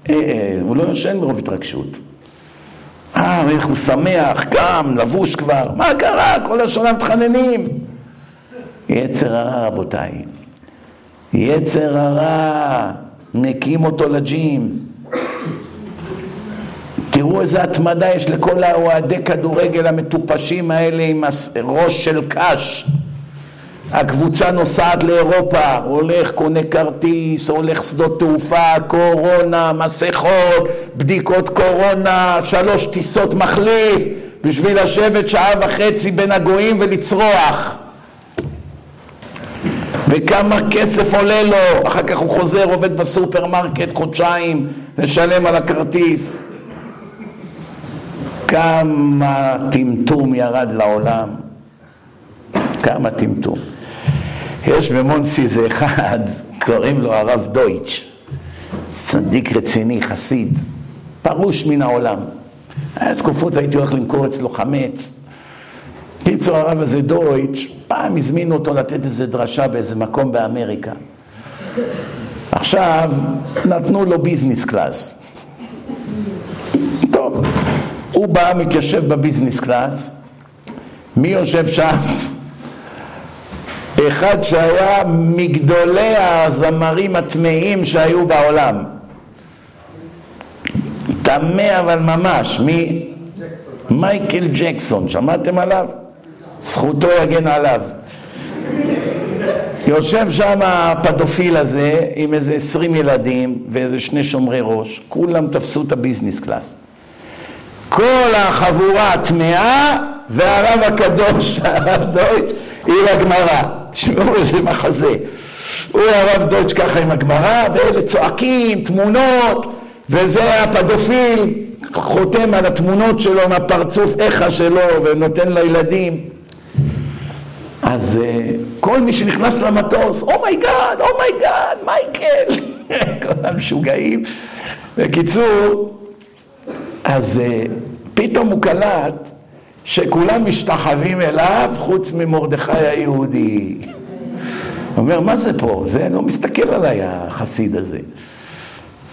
אה, הוא לא יושן מרוב התרגשות. אה, איך הוא שמח, קם, לבוש כבר, מה קרה? כל השנה מתחננים. יצר הרע, רבותיי. יצר הרע, נקים אותו לג'ים. תראו איזה התמדה יש לכל האוהדי כדורגל המטופשים האלה עם ראש של קש. הקבוצה נוסעת לאירופה, הולך, קונה כרטיס, הולך שדות תעופה, קורונה, מסכות, בדיקות קורונה, שלוש טיסות מחליף, בשביל לשבת שעה וחצי בין הגויים ולצרוח. וכמה כסף עולה לו, אחר כך הוא חוזר, עובד בסופרמרקט חודשיים, לשלם על הכרטיס. כמה טמטום ירד לעולם, כמה טמטום. יש במונסי איזה אחד, קוראים לו הרב דויטש, צדיק רציני, חסיד, פרוש מן העולם. היה תקופות הייתי הולך למכור אצלו חמץ. קיצור הרב הזה דויטש, פעם הזמינו אותו לתת איזה דרשה באיזה מקום באמריקה. עכשיו נתנו לו business class. טוב, הוא בא, מתיישב ב business class, מי יושב שם? אחד שהיה מגדולי הזמרים הטמאים שהיו בעולם. טמא אבל ממש, מי? מייקל ג'קסון, שמעתם עליו? זכותו יגן עליו. יושב שם הפדופיל הזה עם איזה עשרים ילדים ואיזה שני שומרי ראש, כולם תפסו את ה business class. כל החבורה טמאה והרב הקדוש, הרב דויטש, עם הגמרא. תשמעו איזה מחזה. הוא הרב דויטש ככה עם הגמרא, ואלה צועקים, תמונות, וזה הפדופיל, חותם על התמונות שלו מהפרצוף איכסה שלו, ונותן לילדים. אז uh, כל מי שנכנס למטוס, אומייגאד, אומייגאד, מייקל, כל המשוגעים. בקיצור, אז uh, פתאום הוא קלט שכולם משתחווים אליו חוץ ממרדכי היהודי. הוא אומר, מה זה פה? זה לא מסתכל עליי החסיד הזה.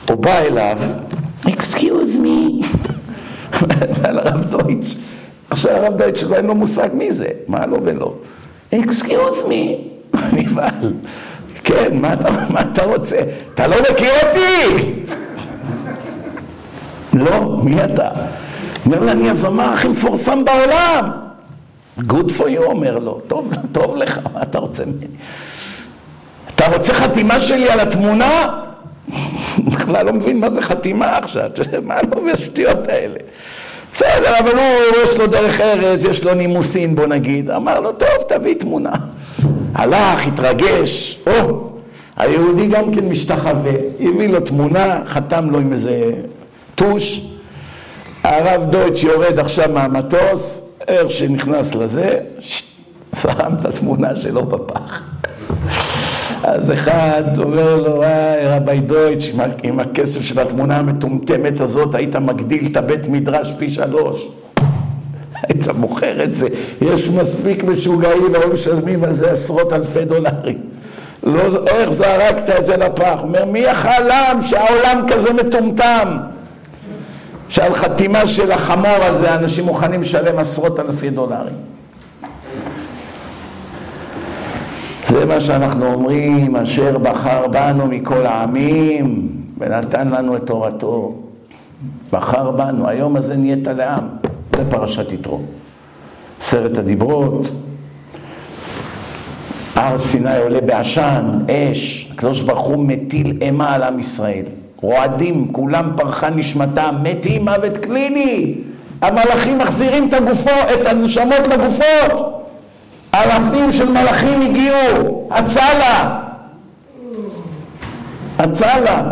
הוא בא אליו, excuse me, על הרב דויטש. עכשיו הרב דויטש אין לו מושג מי זה, מה לו ולא. excuse me, נבהל. כן, מה אתה, מה אתה רוצה? אתה לא מכיר אותי? לא, מי אתה? אומר לי, אני הזמר הכי מפורסם בעולם. Good for you, אומר לו. טוב, טוב לך, מה אתה רוצה ממני? אתה רוצה חתימה שלי על התמונה? בכלל לא מבין מה זה חתימה עכשיו, מה לא בשטויות האלה. בסדר, אבל הוא, יש לו דרך ארץ, יש לו נימוסין, בוא נגיד. אמר לו, טוב, תביא תמונה. הלך, התרגש, או, היהודי גם כן משתחווה, הביא לו תמונה, חתם לו עם איזה טוש. הרב דויטש יורד עכשיו מהמטוס, איך שנכנס לזה, שם את התמונה שלו בפח. אז אחד אומר לו, וואי, רבי דויטש, עם הכסף של התמונה המטומטמת הזאת היית מגדיל את הבית מדרש פי שלוש. היית מוכר את זה. יש מספיק משוגעים, לא משלמים על זה עשרות אלפי דולרים. לא, איך זרקת את זה לפח? אומר, מי החלם שהעולם כזה מטומטם? שעל חתימה של החמור הזה אנשים מוכנים לשלם עשרות אלפי דולרים. זה מה שאנחנו אומרים, אשר בחר בנו מכל העמים ונתן לנו את תורתו. בחר בנו, היום הזה נהיית לעם. זה פרשת יתרו. עשרת הדיברות, הר סיני עולה בעשן, אש, הקדוש ברוך הוא מטיל אימה על עם ישראל. רועדים, כולם פרחה נשמתם, מתים מוות קליני. המלאכים מחזירים את הגופות, את הנשמות לגופות. אלפים של מלאכים הגיעו, הצלה. הצלה,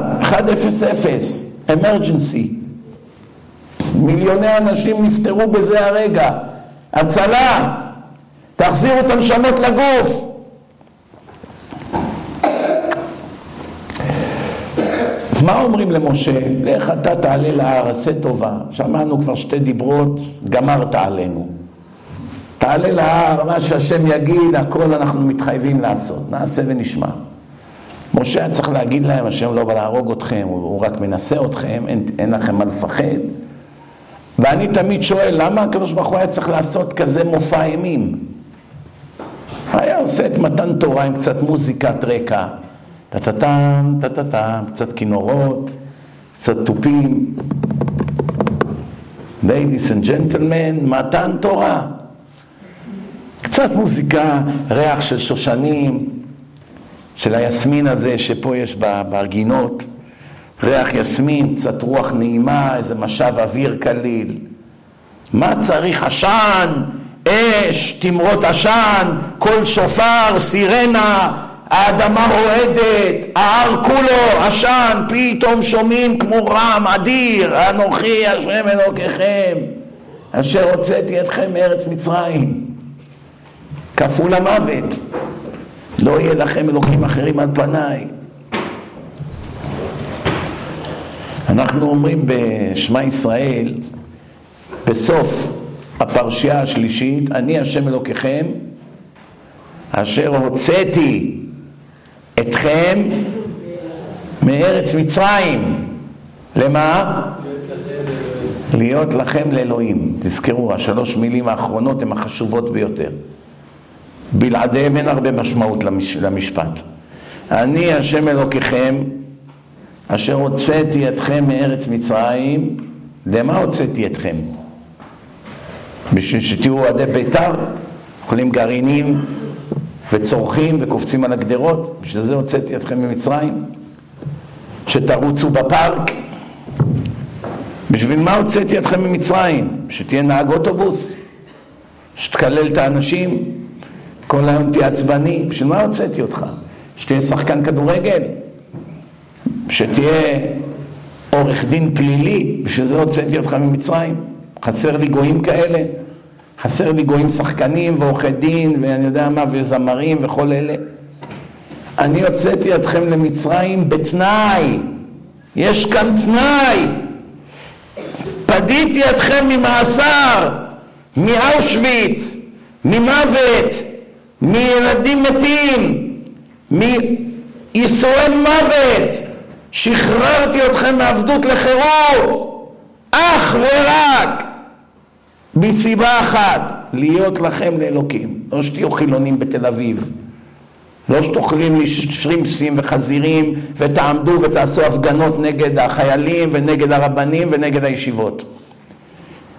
100, אמרג'נסי. מיליוני אנשים נפטרו בזה הרגע. הצלה, תחזירו את הנשמות לגוף. מה אומרים למשה? לך אתה תעלה להר, עשה טובה. שמענו כבר שתי דיברות, גמרת עלינו. תעלה להר, מה שהשם יגיד, הכל אנחנו מתחייבים לעשות. נעשה ונשמע. משה היה צריך להגיד להם, השם לא בא להרוג אתכם, הוא רק מנסה אתכם, אין, אין לכם מה לפחד. ואני תמיד שואל, למה הקדוש ברוך הוא היה צריך לעשות כזה מופע אימים? היה עושה את מתן תורה עם קצת מוזיקת רקע, טה-טה-טם, טה-טה-טם, קצת כינורות, קצת תופים. Ladies and gentlemen, מתן תורה. קצת מוזיקה, ריח של שושנים, של היסמין הזה שפה יש בגינות, ריח יסמין, קצת רוח נעימה, איזה משב אוויר קליל. מה צריך? עשן, אש, תמרות עשן, קול שופר, סירנה, האדמה רועדת, ההר כולו עשן, פתאום שומעים כמו רם אדיר, אנוכי השם אלוקיכם, אשר הוצאתי אתכם מארץ מצרים. כפול המוות. לא יהיה לכם אלוקים אחרים על פניי. אנחנו אומרים בשמע ישראל, בסוף הפרשייה השלישית, אני השם אלוקיכם, אשר הוצאתי אתכם מארץ מצרים. למה? להיות לכם לאלוהים. תזכרו, השלוש מילים האחרונות הן החשובות ביותר. בלעדיהם אין הרבה משמעות למש... למשפט. אני השם אלוקיכם, אשר הוצאתי אתכם מארץ מצרים, למה הוצאתי אתכם? בשביל שתהיו אוהדי בית"ר, אוכלים גרעינים וצורכים וקופצים על הגדרות, בשביל זה הוצאתי אתכם ממצרים? שתרוצו בפארק? בשביל מה הוצאתי אתכם ממצרים? שתהיה נהג אוטובוס? שתקלל את האנשים? כל היום תהיה עצבני, בשביל מה הוצאתי אותך? שתהיה שחקן כדורגל, שתהיה עורך דין פלילי, בשביל זה הוצאתי אותך ממצרים. חסר לי גויים כאלה, חסר לי גויים שחקנים ועורכי דין ואני יודע מה, וזמרים וכל אלה. אני הוצאתי אתכם למצרים בתנאי, יש כאן תנאי. פדיתי אתכם ממאסר, מאושוויץ, ממוות, מילדים מתים, מייסורי מוות. שחררתי אתכם מעבדות לחירות, אך ורק מסיבה אחת, להיות לכם לאלוקים. לא שתהיו חילונים בתל אביב. לא שתאכלים לי שרימפסים וחזירים ותעמדו ותעשו הפגנות נגד החיילים ונגד הרבנים ונגד הישיבות.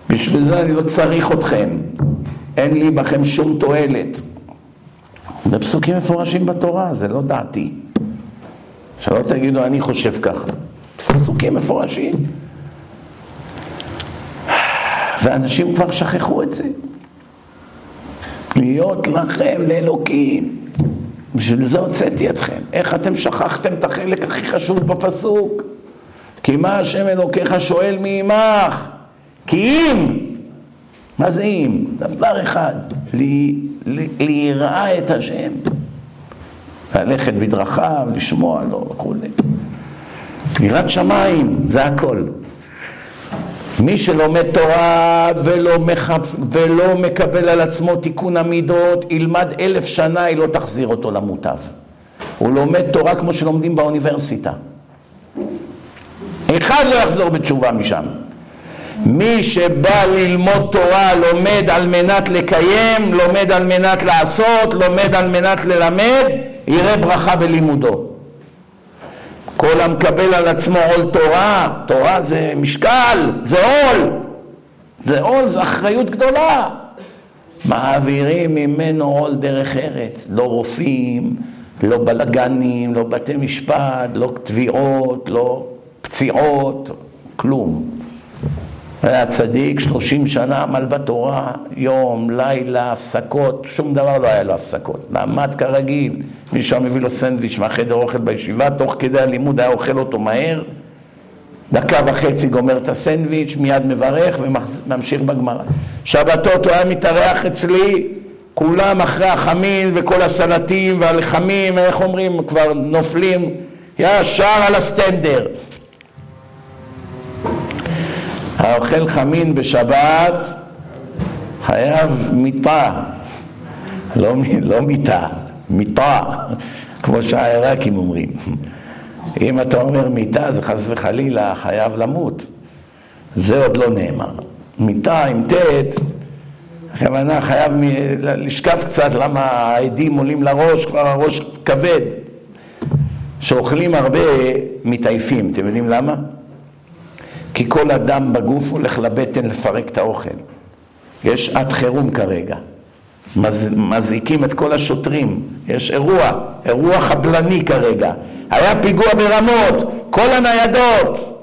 בשביל זה אני לא צריך אתכם. אין לי בכם שום תועלת. זה פסוקים מפורשים בתורה, זה לא דעתי. שלא תגידו אני חושב ככה. פסוקים מפורשים. ואנשים כבר שכחו את זה. להיות לכם לאלוקים. בשביל זה הוצאתי אתכם. איך אתם שכחתם את החלק הכי חשוב בפסוק? כי מה השם אלוקיך שואל מי עמך? כי אם, מה זה אם? דבר אחד, ליראה את השם. ללכת בדרכיו, לשמוע לו וכולי. יראת שמיים, זה הכל. מי שלומד תורה ולא, מח... ולא מקבל על עצמו תיקון המידות, ילמד אלף שנה, היא לא תחזיר אותו למוטב. הוא לומד תורה כמו שלומדים באוניברסיטה. אחד לא יחזור בתשובה משם. מי שבא ללמוד תורה לומד על מנת לקיים, לומד על מנת לעשות, לומד על מנת ללמד, יראה ברכה בלימודו. כל המקבל על עצמו עול תורה, תורה זה משקל, זה עול, זה עול, זה אחריות גדולה. מעבירים ממנו עול דרך ארץ, לא רופאים, לא בלגנים, לא בתי משפט, לא תביעות, לא פציעות, כלום. היה צדיק, שלושים שנה עמל בתורה, יום, לילה, הפסקות, שום דבר לא היה לו הפסקות. למד כרגיל, מישהו מביא לו סנדוויץ' מהחדר אוכל בישיבה, תוך כדי הלימוד היה אוכל אותו מהר, דקה וחצי גומר את הסנדוויץ', מיד מברך וממשיך בגמרא. שבתות הוא היה מתארח אצלי, כולם אחרי החמין וכל הסלטים והלחמים, איך אומרים, כבר נופלים ישר על הסטנדר. האוכל חמין בשבת חייב מיטה, לא, לא מיטה, מיטה, כמו שהעיראקים אומרים. אם אתה אומר מיטה זה חס וחלילה חייב למות. זה עוד לא נאמר. מיטה עם ט', הכוונה חייב לשכב קצת למה העדים עולים לראש, כבר הראש כבד. שאוכלים הרבה מתעייפים, אתם יודעים למה? כי כל אדם בגוף הולך לבטן לפרק את האוכל. יש שעת חירום כרגע. מז, מזעיקים את כל השוטרים, יש אירוע, אירוע חבלני כרגע. היה פיגוע ברמות, כל הניידות,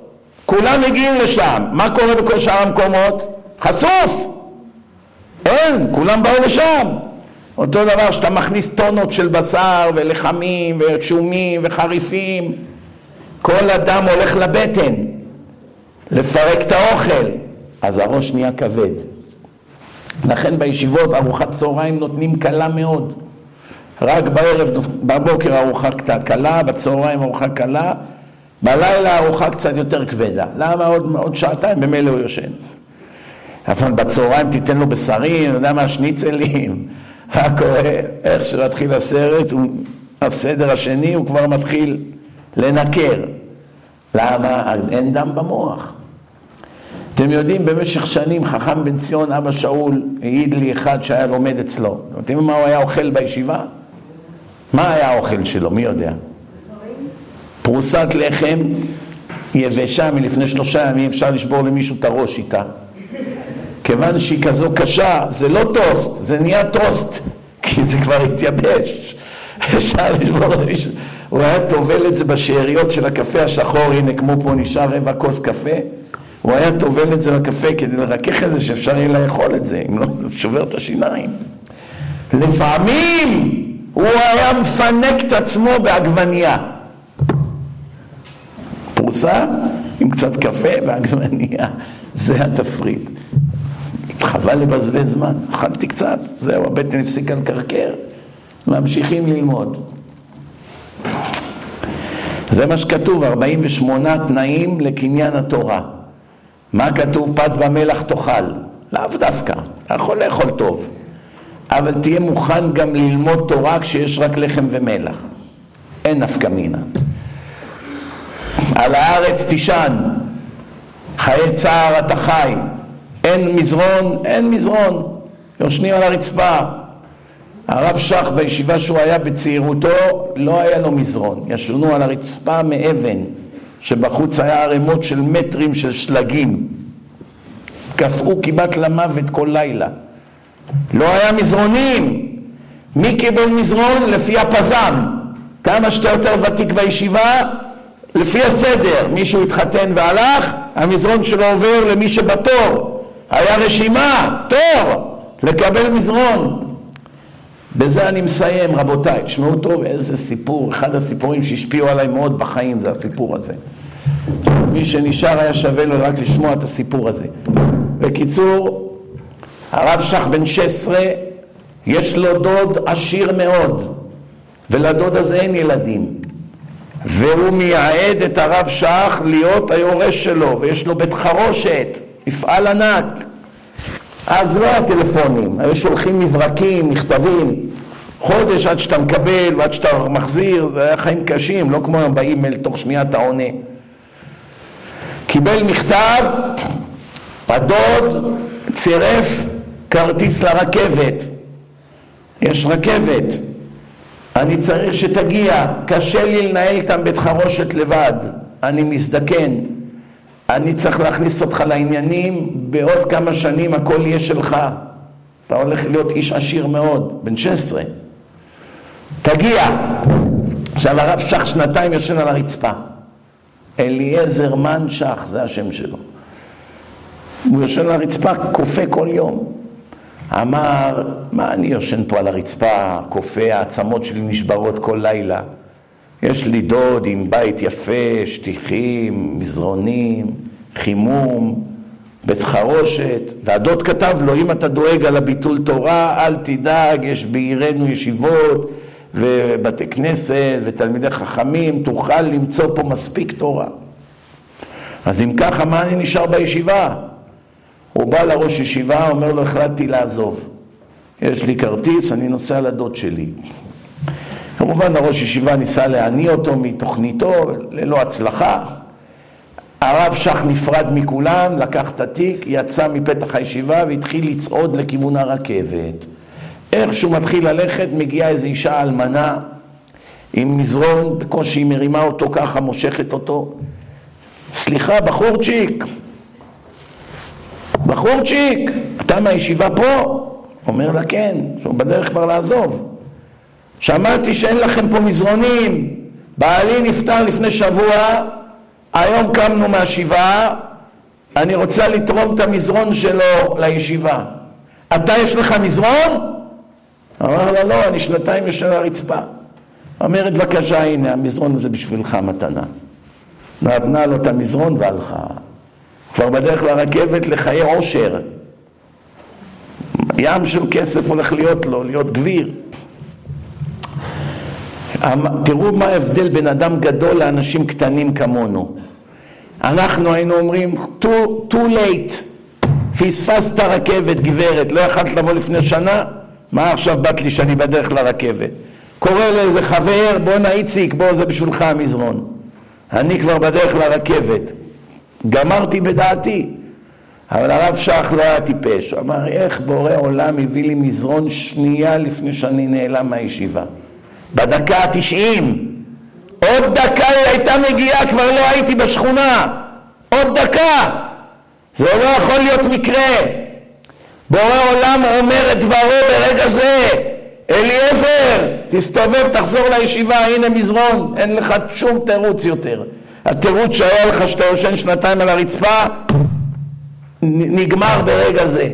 כולם מגיעים לשם. מה קורה בכל שאר המקומות? חשוף. אין, כולם באו לשם. אותו דבר שאתה מכניס טונות של בשר ולחמים ושומים וחריפים, כל אדם הולך לבטן. לפרק את האוכל, אז הראש נהיה כבד. לכן בישיבות ארוחת צהריים נותנים קלה מאוד. רק בערב, בבוקר ארוחה קלה, בצהריים ארוחה קלה, בלילה ארוחה קצת יותר כבדה. למה עוד, עוד שעתיים במילא הוא יושן. אבל בצהריים תיתן לו בשרים, אתה יודע מה, שניצלים, מה קורה, איך שמתחיל הסרט, הוא, הסדר השני הוא כבר מתחיל לנקר. למה? אין דם במוח. אתם יודעים, במשך שנים חכם בן ציון, אבא שאול, העיד לי אחד שהיה לומד אצלו. אתם יודעים מה הוא היה אוכל בישיבה? מה היה האוכל שלו? מי יודע? פרוסת לחם יבשה מלפני שלושה ימים, אפשר לשבור למישהו את הראש איתה. כיוון שהיא כזו קשה, זה לא טוסט, זה נהיה טוסט, כי זה כבר התייבש. אפשר לשבור למישהו. הוא היה טובל את זה בשאריות של הקפה השחור, הנה כמו פה נשאר רבע כוס קפה. הוא היה טובל את זה בקפה כדי לרכך את זה שאפשר יהיה לאכול את זה, אם לא זה שובר את השיניים. לפעמים הוא היה מפנק את עצמו בעגבנייה. פרוסה עם קצת קפה ועגבנייה, זה התפריט. חבל לבזבז זמן, אכלתי קצת, זהו, הבטן הפסיקה לקרקר, ממשיכים ללמוד. זה מה שכתוב, 48 תנאים לקניין התורה. מה כתוב? פת במלח תאכל. לאו דווקא, אתה יכול לאכול טוב, אבל תהיה מוכן גם ללמוד תורה כשיש רק לחם ומלח. אין נפקא מינה. על הארץ תישן, חיי צער אתה חי, אין מזרון, אין מזרון, יושנים על הרצפה. הרב שך בישיבה שהוא היה בצעירותו, לא היה לו מזרון, ישנו על הרצפה מאבן, שבחוץ היה ערימות של מטרים של שלגים. קפאו כמעט למוות כל לילה. לא היה מזרונים. מי קיבל מזרון? לפי הפזם. כמה שאתה יותר ותיק בישיבה, לפי הסדר. מישהו התחתן והלך, המזרון שלו עובר למי שבתור. היה רשימה, תור, לקבל מזרון. בזה אני מסיים, רבותיי. תשמעו טוב איזה סיפור, אחד הסיפורים שהשפיעו עליי מאוד בחיים זה הסיפור הזה. מי שנשאר היה שווה לו רק לשמוע את הסיפור הזה. בקיצור, הרב שך בן 16, יש לו דוד עשיר מאוד, ולדוד הזה אין ילדים. והוא מייעד את הרב שך להיות היורש שלו, ויש לו בית חרושת, מפעל ענק. אז לא היה טלפונים, היו שולחים מברקים, מכתבים, חודש עד שאתה מקבל ועד שאתה מחזיר, זה היה חיים קשים, לא כמו היום באימייל תוך שנייה אתה עונה. קיבל מכתב, הדוד צירף כרטיס לרכבת. יש רכבת, אני צריך שתגיע, קשה לי לנהל איתם בית חרושת לבד, אני מזדקן, אני צריך להכניס אותך לעניינים, בעוד כמה שנים הכל יהיה שלך. אתה הולך להיות איש עשיר מאוד, בן 16. תגיע. עכשיו הרב שך שנתיים יושן על הרצפה. אליעזר מן שך, זה השם שלו. הוא יושן על הרצפה, כופה כל יום. אמר, מה אני יושן פה על הרצפה, כופה, העצמות שלי נשברות כל לילה. יש לי דוד עם בית יפה, שטיחים, מזרונים, חימום, בית חרושת, והדוד כתב לו, אם אתה דואג על הביטול תורה, אל תדאג, יש בעירנו ישיבות ובתי כנסת ותלמידי חכמים, תוכל למצוא פה מספיק תורה. אז אם ככה, מה אני נשאר בישיבה? הוא בא לראש ישיבה, אומר לו, החלטתי לעזוב. יש לי כרטיס, אני נוסע לדוד שלי. כמובן הראש ישיבה ניסה להניא אותו מתוכניתו, ללא הצלחה. הרב שך נפרד מכולם, לקח את התיק, יצא מפתח הישיבה והתחיל לצעוד לכיוון הרכבת. איך שהוא מתחיל ללכת, מגיעה איזו אישה אלמנה עם מזרון, בקושי היא מרימה אותו ככה, מושכת אותו. סליחה, בחורצ'יק, בחורצ'יק, אתה מהישיבה פה? אומר לה כן, שהוא בדרך כבר לעזוב. שמעתי שאין לכם פה מזרונים, בעלי נפטר לפני שבוע, היום קמנו מהשבעה, אני רוצה לתרום את המזרון שלו לישיבה. אתה יש לך מזרון? אמר לה, לא, אני שנתיים יושב על הרצפה. אומרת, בבקשה, הנה, המזרון הזה בשבילך מתנה. נתנה לו את המזרון והלכה. כבר בדרך לרכבת לחיי עושר. ים של כסף הולך להיות לו, להיות גביר. תראו מה ההבדל בין אדם גדול לאנשים קטנים כמונו. אנחנו היינו אומרים, too, too late, פספסת רכבת גברת, לא יכלת לבוא לפני שנה? מה עכשיו באת לי שאני בדרך לרכבת? קורא לאיזה חבר, בואנה איציק, בוא זה בשבילך המזרון. אני כבר בדרך לרכבת. גמרתי בדעתי. אבל הרב שך לא היה טיפש, הוא אמר, איך בורא עולם הביא לי מזרון שנייה לפני שאני נעלם מהישיבה? בדקה התשעים. עוד דקה היא הייתה מגיעה, כבר לא הייתי בשכונה. עוד דקה. זה לא יכול להיות מקרה. בורא עולם אומר את דברו ברגע זה. אליעזר, תסתובב, תחזור לישיבה, הנה מזרון, אין לך שום תירוץ יותר. התירוץ שהיה לך שאתה יושן שנתיים על הרצפה, נגמר ברגע זה.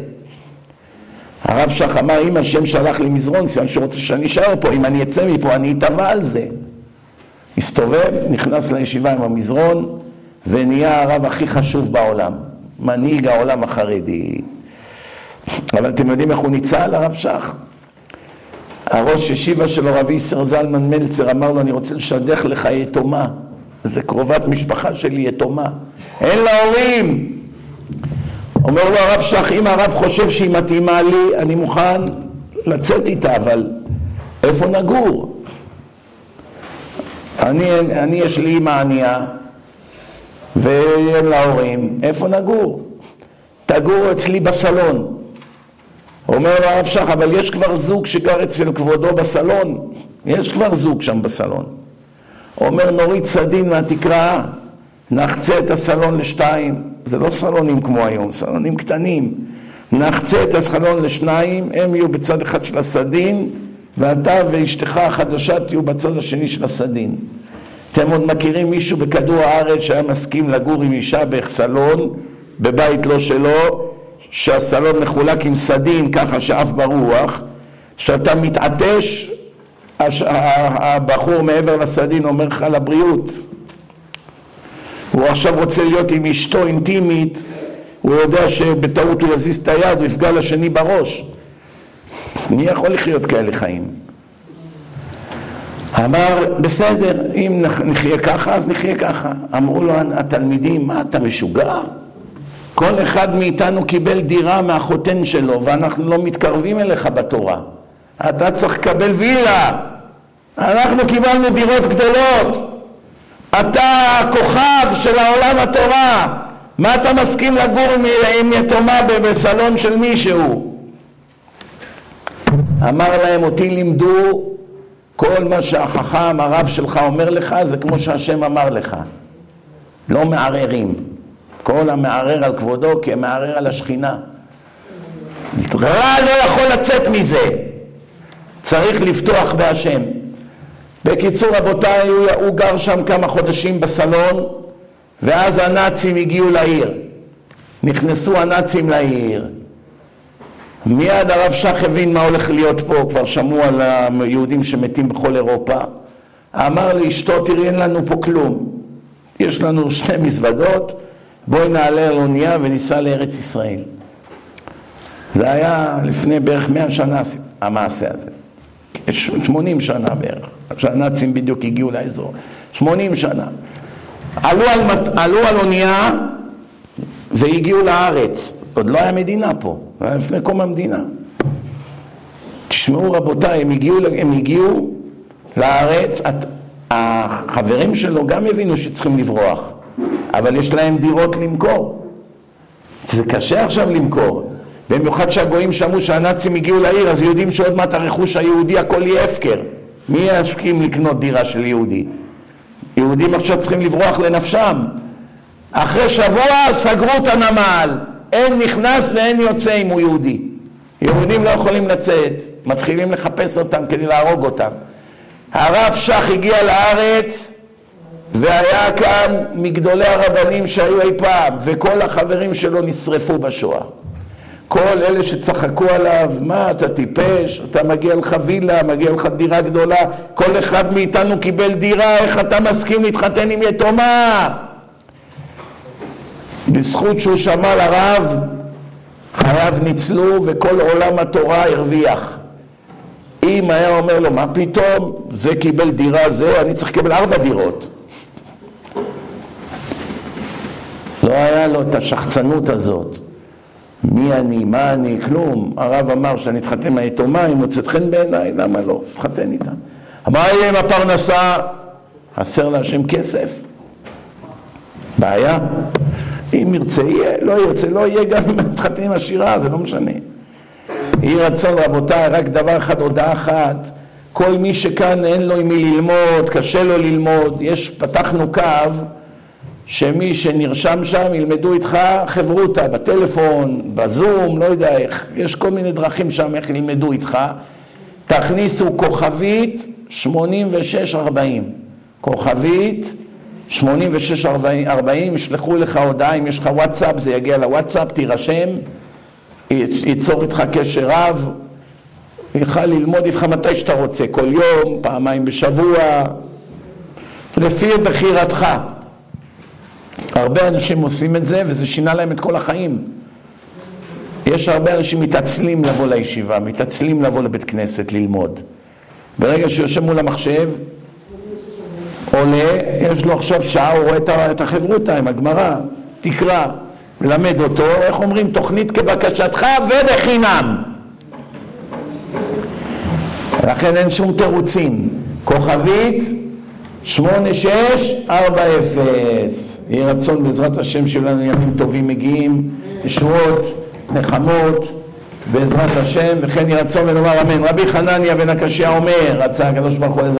הרב שך אמר, אם השם שלח לי מזרון, סימן שרוצה שאני אשאר פה, אם אני אצא מפה אני אתבע על זה. הסתובב, נכנס לישיבה עם המזרון, ונהיה הרב הכי חשוב בעולם, מנהיג העולם החרדי. אבל אתם יודעים איך הוא ניצל, הרב שך? הראש ישיבה שלו, רב איסר זלמן מלצר, אמר לו, אני רוצה לשדך לך יתומה. זה קרובת משפחה שלי יתומה. אין לה הורים. אומר לו הרב שלך, אם הרב חושב שהיא מתאימה לי, אני מוכן לצאת איתה, אבל איפה נגור? אני, אני יש לי אימא ענייה ואין לה הורים, איפה נגור? תגור אצלי בסלון. אומר לו הרב שך, אבל יש כבר זוג שגר אצל כבודו בסלון, יש כבר זוג שם בסלון. אומר נוריד סדין מהתקרה, נחצה את הסלון לשתיים, זה לא סלונים כמו היום, סלונים קטנים. נחצה את הסלון לשניים, הם יהיו בצד אחד של הסדין, ואתה ואשתך החדשה תהיו בצד השני של הסדין. אתם עוד מכירים מישהו בכדור הארץ שהיה מסכים לגור עם אישה בסלון, בבית לא שלו, שהסלון מחולק עם סדין ככה שעף ברוח, שאתה מתעטש, הבחור מעבר לסדין אומר לך לבריאות. הוא עכשיו רוצה להיות עם אשתו אינטימית, הוא יודע שבטעות הוא יזיז את היד, הוא יפגע לשני בראש. מי יכול לחיות כאלה חיים? אמר, בסדר, אם נחיה ככה, אז נחיה ככה. אמרו לו התלמידים, מה, אתה משוגע? כל אחד מאיתנו קיבל דירה מהחותן שלו, ואנחנו לא מתקרבים אליך בתורה. אתה צריך לקבל וילה. אנחנו קיבלנו דירות גדולות. אתה הכוכב של העולם התורה. מה אתה מסכים לגור עם, יתומה בסלון של מישהו? אמר להם, אותי לימדו, כל מה שהחכם, הרב שלך אומר לך, זה כמו שהשם אמר לך. לא מערערים. כל המערער על כבודו כמערער על השכינה. רע לא יכול לצאת מזה. צריך לפתוח בהשם. בקיצור, רבותיי, הוא, הוא גר שם כמה חודשים בסלון, ואז הנאצים הגיעו לעיר. נכנסו הנאצים לעיר. מיד הרב שך הבין מה הולך להיות פה, כבר שמעו על היהודים שמתים בכל אירופה. אמר לאשתו, תראי, אין לנו פה כלום. יש לנו שתי מזוודות, בואי נעלה על אונייה וניסע לארץ ישראל. זה היה לפני בערך מאה שנה המעשה הזה. 80 שנה בערך, כשהנאצים בדיוק הגיעו לאזור. 80 שנה. עלו על, עלו על אונייה והגיעו לארץ. עוד לא היה מדינה פה, זה היה לפני קום המדינה. תשמעו רבותיי, הם הגיעו, הם הגיעו לארץ, החברים שלו גם הבינו שצריכים לברוח, אבל יש להם דירות למכור. זה קשה עכשיו למכור. במיוחד שהגויים שמעו שהנאצים הגיעו לעיר, אז יודעים שעוד מעט הרכוש היהודי הכל יהיה הפקר. מי יסכים לקנות דירה של יהודי? יהודים עכשיו צריכים לברוח לנפשם. אחרי שבוע סגרו את הנמל, אין נכנס ואין יוצא אם הוא יהודי. יהודים לא יכולים לצאת, מתחילים לחפש אותם כדי להרוג אותם. הרב שך הגיע לארץ והיה כאן מגדולי הרבנים שהיו אי פעם, וכל החברים שלו נשרפו בשואה. כל אלה שצחקו עליו, מה אתה טיפש, אתה מגיע לך וילה, מגיע לך דירה גדולה, כל אחד מאיתנו קיבל דירה, איך אתה מסכים להתחתן עם יתומה? בזכות שהוא שמע לרב, חייו ניצלו וכל עולם התורה הרוויח. אם היה אומר לו, מה פתאום, זה קיבל דירה, זה, אני צריך לקבל ארבע דירות. לא היה לו את השחצנות הזאת. מי אני, מה אני, כלום. הרב אמר שאני אתחתן עם היתומה, היא מוצאת חן בעיניי, למה לא? אתחתן איתה. מה יהיה עם הפרנסה? חסר להשם כסף? בעיה. אם ירצה יהיה, לא ירצה לא יהיה, גם אם אתחתן עם עשירה, זה לא משנה. יהי רצון רבותיי, רק דבר אחד, הודעה אחת, כל מי שכאן אין לו עם מי ללמוד, קשה לו ללמוד, יש, פתחנו קו שמי שנרשם שם ילמדו איתך חברותה, בטלפון, בזום, לא יודע איך, יש כל מיני דרכים שם איך ילמדו איתך. תכניסו כוכבית 8640, כוכבית 8640, ישלחו לך הודעה, אם יש לך וואטסאפ זה יגיע לוואטסאפ, תירשם. ייצור איתך קשר רב, יוכל ללמוד איתך מתי שאתה רוצה, כל יום, פעמיים בשבוע, לפי בחירתך. הרבה אנשים עושים את זה וזה שינה להם את כל החיים. יש הרבה אנשים מתעצלים לבוא לישיבה, מתעצלים לבוא לבית כנסת ללמוד. ברגע שיושב מול המחשב, עולה, יש לו עכשיו שעה, הוא רואה את החברותא עם הגמרא, תקרא, מלמד אותו, איך אומרים, תוכנית כבקשתך ובחינם. לכן אין שום תירוצים. כוכבית 8640. יהי רצון בעזרת השם שיהיו לנו ימים טובים מגיעים, ישועות, נחמות, בעזרת השם, וכן יהי רצון ונאמר אמן. רבי חנניה בן הקשיא אומר, רצה הקדוש ברוך הוא